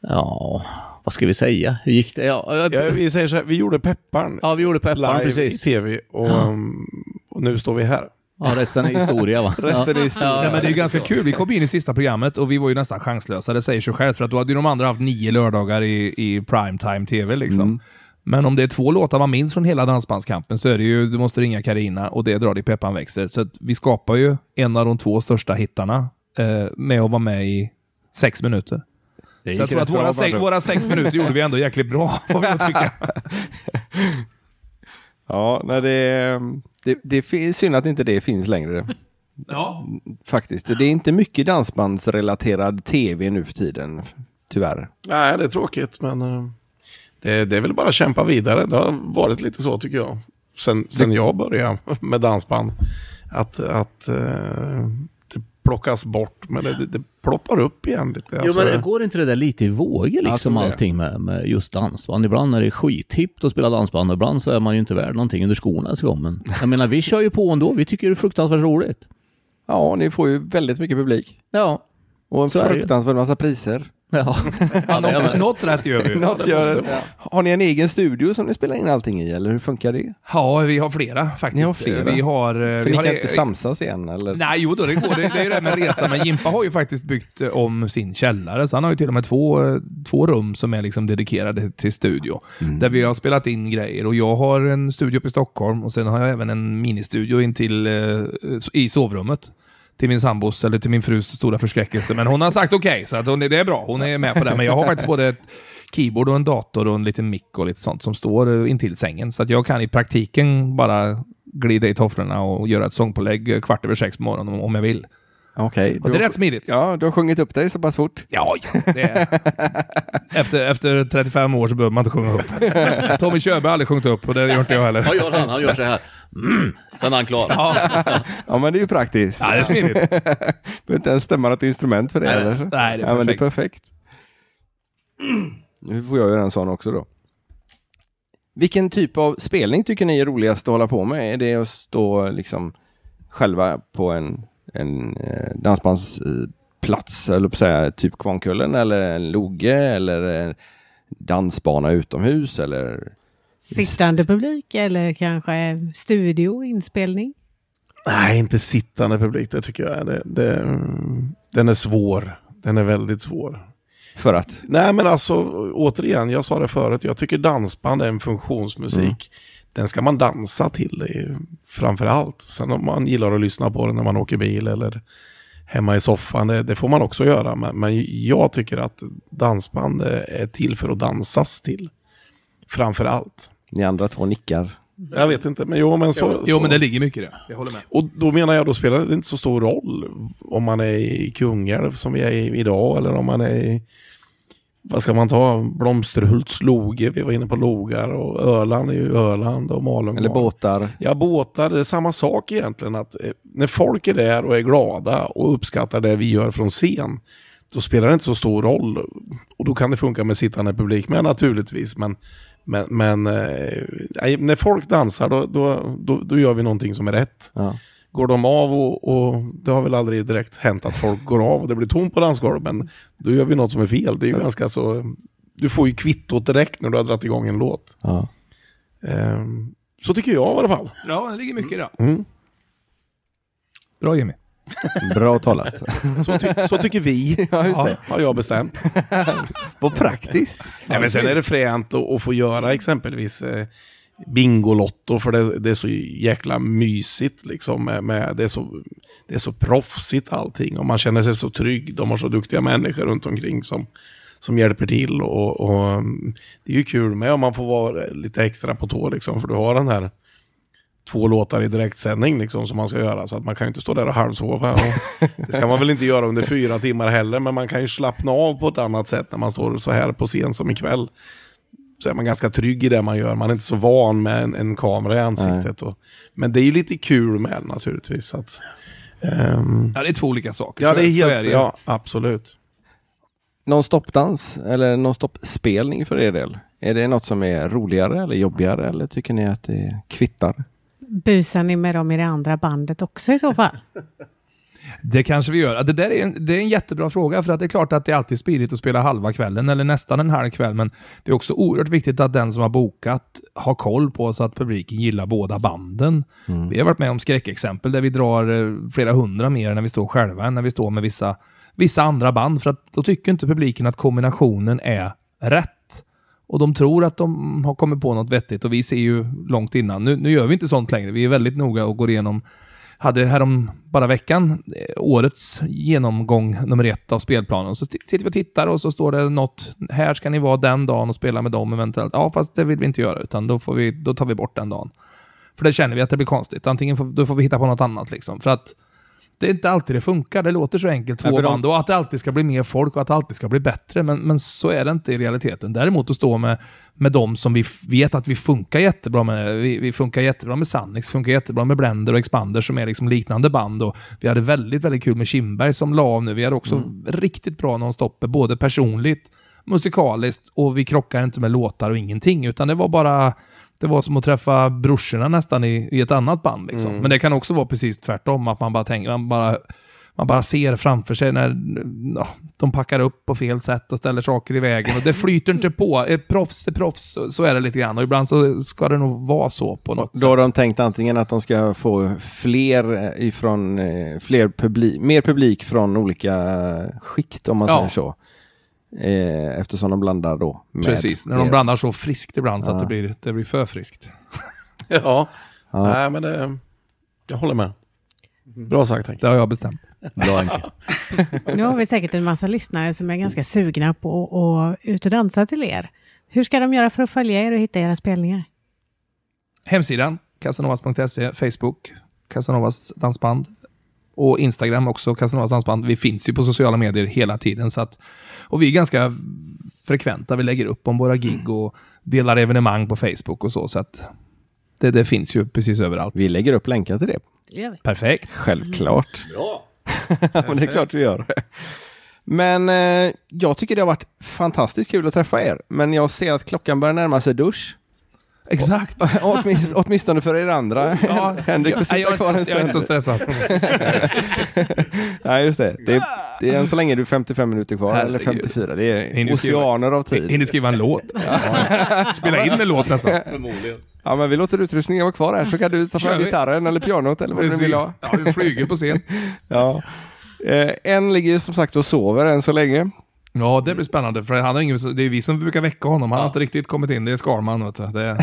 Ja, vad ska vi säga? Hur gick det? Ja, ja, Ja, vi säger så här, vi gjorde Pepparn ja vi gjorde pepparn live precis. i tv och, um, och nu står vi här. Ja, resten är historia va? Resten är ja. historia. Nej, men det är ju ganska kul. Vi kom in i sista programmet och vi var ju nästan chanslösa. Det säger sig självt. För att då hade ju de andra haft nio lördagar i, i primetime tv liksom. Men om det är två låtar man minns från hela Dansbandskampen så är det ju Du måste ringa Karina och det drar i Peppan växer. Så att vi skapar ju en av de två största hittarna eh, med att vara med i sex minuter. Det Så jag tror att våra, sex, våra sex minuter gjorde vi ändå jäkligt bra, får vi tycka. Ja, nej, det, det, det är synd att inte det finns längre. Ja. Faktiskt. Det är inte mycket dansbandsrelaterad tv nu för tiden. Tyvärr. Nej, det är tråkigt, men eh, det, det är väl bara att kämpa vidare. Det har varit lite så tycker jag. Sen, sen jag började med dansband. Att, att eh, plockas bort, men det, det ploppar upp igen lite. Jo, Alltså, men det går inte det där lite i vågor liksom det. allting med, med just dansband? Ibland är det skithippt att spela dansband och ibland så är man ju inte värd någonting under skorna ens gång. Men jag menar, vi kör ju på ändå. Vi tycker det är fruktansvärt roligt. Ja, ni får ju väldigt mycket publik. Ja. Och en fruktansvärd massa priser. Ja. Ja, är något, rätt gör vi. Något gör vara. Har ni en egen studio som ni spelar in allting i, eller hur funkar det? Ja, vi har flera faktiskt. Ni har flera? Vi har... eh, För vi ni har kan inte samsas igen, eller? Nej, jo då, det går. Det, det är ju det med resan. Men Jimpa har ju faktiskt byggt eh, om sin källare, så han har ju till och med två, eh, två rum som är liksom dedikerade till studio. Där vi har spelat in grejer. Och jag har en studio uppe i Stockholm och sen har jag även en ministudio in till, i sovrummet. Till min sambos, eller till min frus stora förskräckelse. Men hon har sagt okej, så att hon, det är bra. Hon är med på det. Men jag har faktiskt både ett keyboard och en dator och en liten mick och lite sånt som står intill sängen. Så att jag kan i praktiken bara glida i tofflorna och göra ett sångpålägg kvart över sex på morgonen om jag vill. Okej. Och det är rätt smidigt. Ja, du har sjungit upp dig så pass fort. Ja, det är... efter, efter 35 år så behöver man inte sjunga upp. Tommy Körberg har aldrig sjungit upp och det gör inte jag heller. Vad gör han? Han gör så här. Mm. Sen är han klar. Ja, Ja, men det är ju praktiskt. ja det är smidigt. behöver inte ens stämma något instrument för det, Nej, eller? nej, det är ja, men det är perfekt. perfekt. Nu får jag göra en sån också då. Vilken typ av spelning tycker ni är roligast att hålla på med? Är det att stå liksom själva på en, en eh, dansbandsplats, eller på att säga, typ Kvarnkullen eller en loge eller en dansbana utomhus eller? Sittande publik eller kanske studio, inspelning? Nej, inte sittande publik, det tycker jag. Det, det, den är svår. Den är väldigt svår. För att? Nej, men alltså återigen, jag sa det förut, jag tycker dansband är en funktionsmusik. Den ska man dansa till framför allt. Sen om man gillar att lyssna på den när man åker bil eller hemma i soffan, det, det får man också göra. Men, men jag tycker att dansband är till för att dansas till. Framför allt. Ni andra två nickar. Jag vet inte, men jo, men så... Jo, så. men det ligger mycket i det. Jag håller med. Och då menar jag, då spelar det inte så stor roll om man är i Kungälv som vi är i idag eller om man är i, vad ska man ta, Blomsterhults loge, vi var inne på logar och Öland är ju Öland och Malung. Eller båtar. Ja, båtar, det är samma sak egentligen. Att eh, när folk är där och är glada och uppskattar det vi gör från scen, då spelar det inte så stor roll. Och då kan det funka med sittande publik med naturligtvis. Men, men, men eh, när folk dansar, då, då, då, då gör vi någonting som är rätt. Ja. Går de av och, och det har väl aldrig direkt hänt att folk går av och det blir tomt på dansgolvet, men då gör vi något som är fel. Det är ju ganska så... Du får ju kvittot direkt när du har dragit igång en låt. Ja. Ehm, så tycker jag i alla fall. Ja, det ligger mycket i det. Mm. Bra Jimmy. Bra talat. Så, ty så tycker vi, ja, just det. har jag bestämt. Vad praktiskt. Nej, men sen är det fränt att, att få göra exempelvis eh, Bingolotto, för det, det är så jäkla mysigt. Liksom, med, med, det, är så, det är så proffsigt allting och man känner sig så trygg. De har så duktiga människor runt omkring som, som hjälper till. Och, och mm, Det är ju kul med om man får vara lite extra på tå, liksom, för du har den här två låtar i direktsändning liksom, som man ska göra. Så att man kan ju inte stå där och halvsova. Och det ska man väl inte göra under fyra timmar heller, men man kan ju slappna av på ett annat sätt när man står så här på scen som ikväll. Så är man ganska trygg i det man gör. Man är inte så van med en, en kamera i ansiktet. Och, men det är ju lite kul med naturligtvis. Så att, ehm, Ja, det är två olika saker. ja, det är helt... det ju. ja, absolut. Non-stop-dans eller non-stop-spelning för er del? Är det något som är roligare eller jobbigare eller tycker ni att det kvittar? Busar ni med dem i det andra bandet också i så fall? Det kanske vi gör. Det där är en, det är en jättebra fråga, för att det är klart att det är alltid spidigt att spela halva kvällen, eller nästan en halv kväll, men det är också oerhört viktigt att den som har bokat har koll på så att publiken gillar båda banden. Vi har varit med om skräckexempel där vi drar eh, flera hundra mer när vi står själva än när vi står med vissa, vissa andra band, för att då tycker inte publiken att kombinationen är rätt. Och de tror att de har kommit på något vettigt och vi ser ju långt innan. Nu, nu gör vi inte sånt längre. Vi är väldigt noga och går igenom hade härom bara veckan eh, årets genomgång nummer ett av spelplanen. Så sitter vi och tittar och så står det något, här ska ni vara den dagen och spela med dem eventuellt. Ja, fast det vill vi inte göra, utan då, får vi, då tar vi bort den dagen. För det känner vi att det blir konstigt. Antingen får, då får vi hitta på något annat liksom. För att det är inte alltid det funkar. Det låter så enkelt, två Ja, för de- band, och att det alltid ska bli mer folk och att det alltid ska bli bättre. Men, men så är det inte i realiteten. Däremot att stå med, med de som vi vet att vi funkar jättebra med. Vi, vi funkar jättebra med Sannix, funkar jättebra med Blender och Expander som är liksom liknande band. Och vi hade väldigt, väldigt kul med Kindberg som la av nu. Vi hade också riktigt bra nonstopper, både personligt, musikaliskt och vi krockar inte med låtar och ingenting. Utan det var bara det var som att träffa brorsorna nästan i, i ett annat band. Liksom. Men det kan också vara precis tvärtom, att man bara tänker, man bara, man bara ser framför sig när ja, de packar upp på fel sätt och ställer saker i vägen. Och det flyter inte på. Ett proffs är proffs, så- är det lite grann. Och ibland så ska det nog vara så på något Då har sätt. de tänkt antingen att de ska få fler eh, ifrån, eh, fler publik, mer publik från olika skikt om man Ja. säger så. Eh, eftersom de blandar då. Med Precis, när de blandar så friskt ibland så att Ja. det blir, det blir för friskt. Ja, Ja. nej men det, jag håller med. Bra sagt Henke. Det har jag bestämt. Bra Henke. Nu har vi säkert en massa lyssnare som är ganska sugna på att ut och dansa till er. Hur ska de göra för att följa er och hitta era spelningar? Hemsidan, casanovas.se, Facebook, Casanovas dansband och Instagram också, Casanovas dansband. Vi finns ju på sociala medier hela tiden. Så att, och vi är ganska frekventa. Vi lägger upp om våra gig och delar evenemang på Facebook och så. så att det, det finns ju precis överallt. Vi lägger upp länkar till det. Det gör vi. Perfekt. Självklart. Bra. Ja, men det är klart vi gör. Men eh, jag tycker det har varit fantastiskt kul att träffa er. Men jag ser att klockan börjar närma sig dusch. Exakt. Åtminstone, åtminstone för er andra. Ja, Henrik får jag, sitta är kvar en så, jag är inte så stund. stressad. Nej, just det. Det är, det är än så länge du 55 minuter kvar, eller Herregud. 54. Det är Hinner skriva- oceaner av tid. Hinner skriva en låt. Spela in en låt nästan. Förmodligen. Ja, men vi låter utrustningen vara kvar här så kan du ta fram gitarren eller pianot eller vad du Precis. vill ha. Ja, vi flyger på scen. Ja. Eh, en ligger ju som sagt och sover än så länge. Ja, det blir spännande. För han har ingen, det är vi som brukar väcka honom. Han har inte riktigt kommit in. Det är Skarman. Vet du. Det är,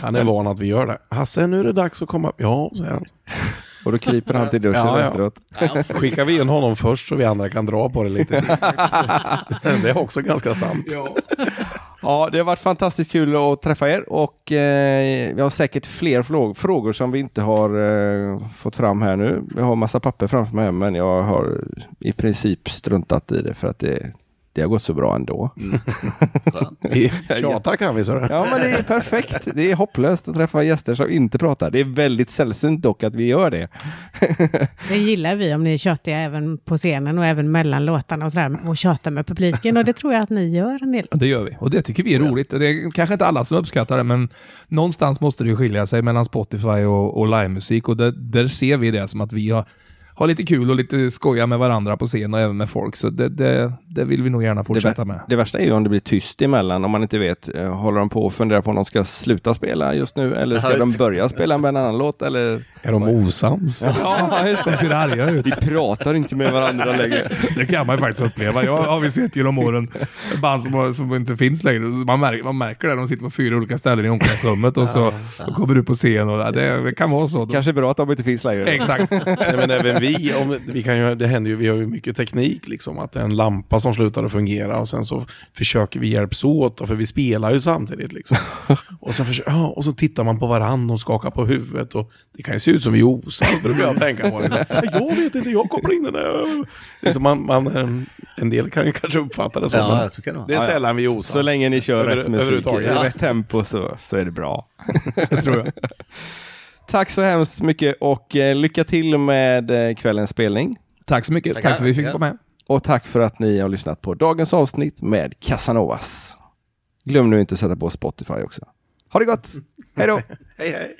Han är van att vi gör det. Hasse, nu är det dags att komma. Ja, säger han. Och då kryper han till duschen Ja, ja. efteråt. Skickar vi in honom först så vi andra kan dra på det lite. Det är också ganska sant. Ja, det har varit fantastiskt kul att träffa er och eh, vi har säkert fler frågor som vi inte har eh, fått fram här nu. Jag har massa papper framför mig men jag har i princip struntat i det för att det, det har gått så bra ändå. Vi tjatar kan vi så det. Ja, men det är perfekt. Det är hopplöst att träffa gäster som inte pratar. Det är väldigt sällsynt dock att vi gör det. Det gillar vi om ni är tjatiga även på scenen och även mellan låtarna och sådär och tjatar med publiken och det tror jag att ni gör en del. det gör vi. Och det tycker vi är roligt. Det är kanske inte alla som uppskattar det, men någonstans måste det skilja sig mellan Spotify och, och livemusik. Och det, där ser vi det som att vi har, har lite kul och lite skoja med varandra på scen och även med folk. Så det, det, det vill vi nog gärna fortsätta med. Det värsta är ju om det blir tyst emellan om man inte vet. eh, Håller de på och funderar på om de ska sluta spela just nu eller ska Ja, de börja spela med en annan låt eller? Är de osams? Ja, just det. De ser arga ut. Vi pratar inte med varandra längre. Det kan man ju faktiskt uppleva. Jag har vi sett genom åren band som, som inte finns längre. Man märker, man märker det. De sitter på fyra olika ställen i omklädningsrummet och så och kommer du på scen och det, det kan vara så. Kanske bra att de inte finns längre. Exakt. Nej, men även vi, om, vi kan ju, det händer ju, vi har ju mycket teknik liksom, att det är en lampa som slutar att fungera och sen så försöker vi hjälps åt, för vi spelar ju samtidigt liksom. Och, sen försöker, ja, och så tittar man på varandra och skakar på huvudet och det kan ju se ut som vi osar, brukar jag tänka på. Liksom. Jag vet inte, jag kopplar in den där. Det är som man, man, em, en del kan ju kanske uppfatta det så, Ja, men så kan det det är sällan vi är Så osams. länge ni kör Över- rätt musik, Ja. rätt tempo så, så är det bra. Det tror jag. Tack så hemskt mycket och eh, lycka till med eh, kvällens spelning. Tack så mycket. Tackar. Tack för att vi fick vara med. Och tack för att ni har lyssnat på dagens avsnitt med Casanovas. Glöm nu inte att sätta på Spotify också. Ha det gott! Hej då! Hej hej!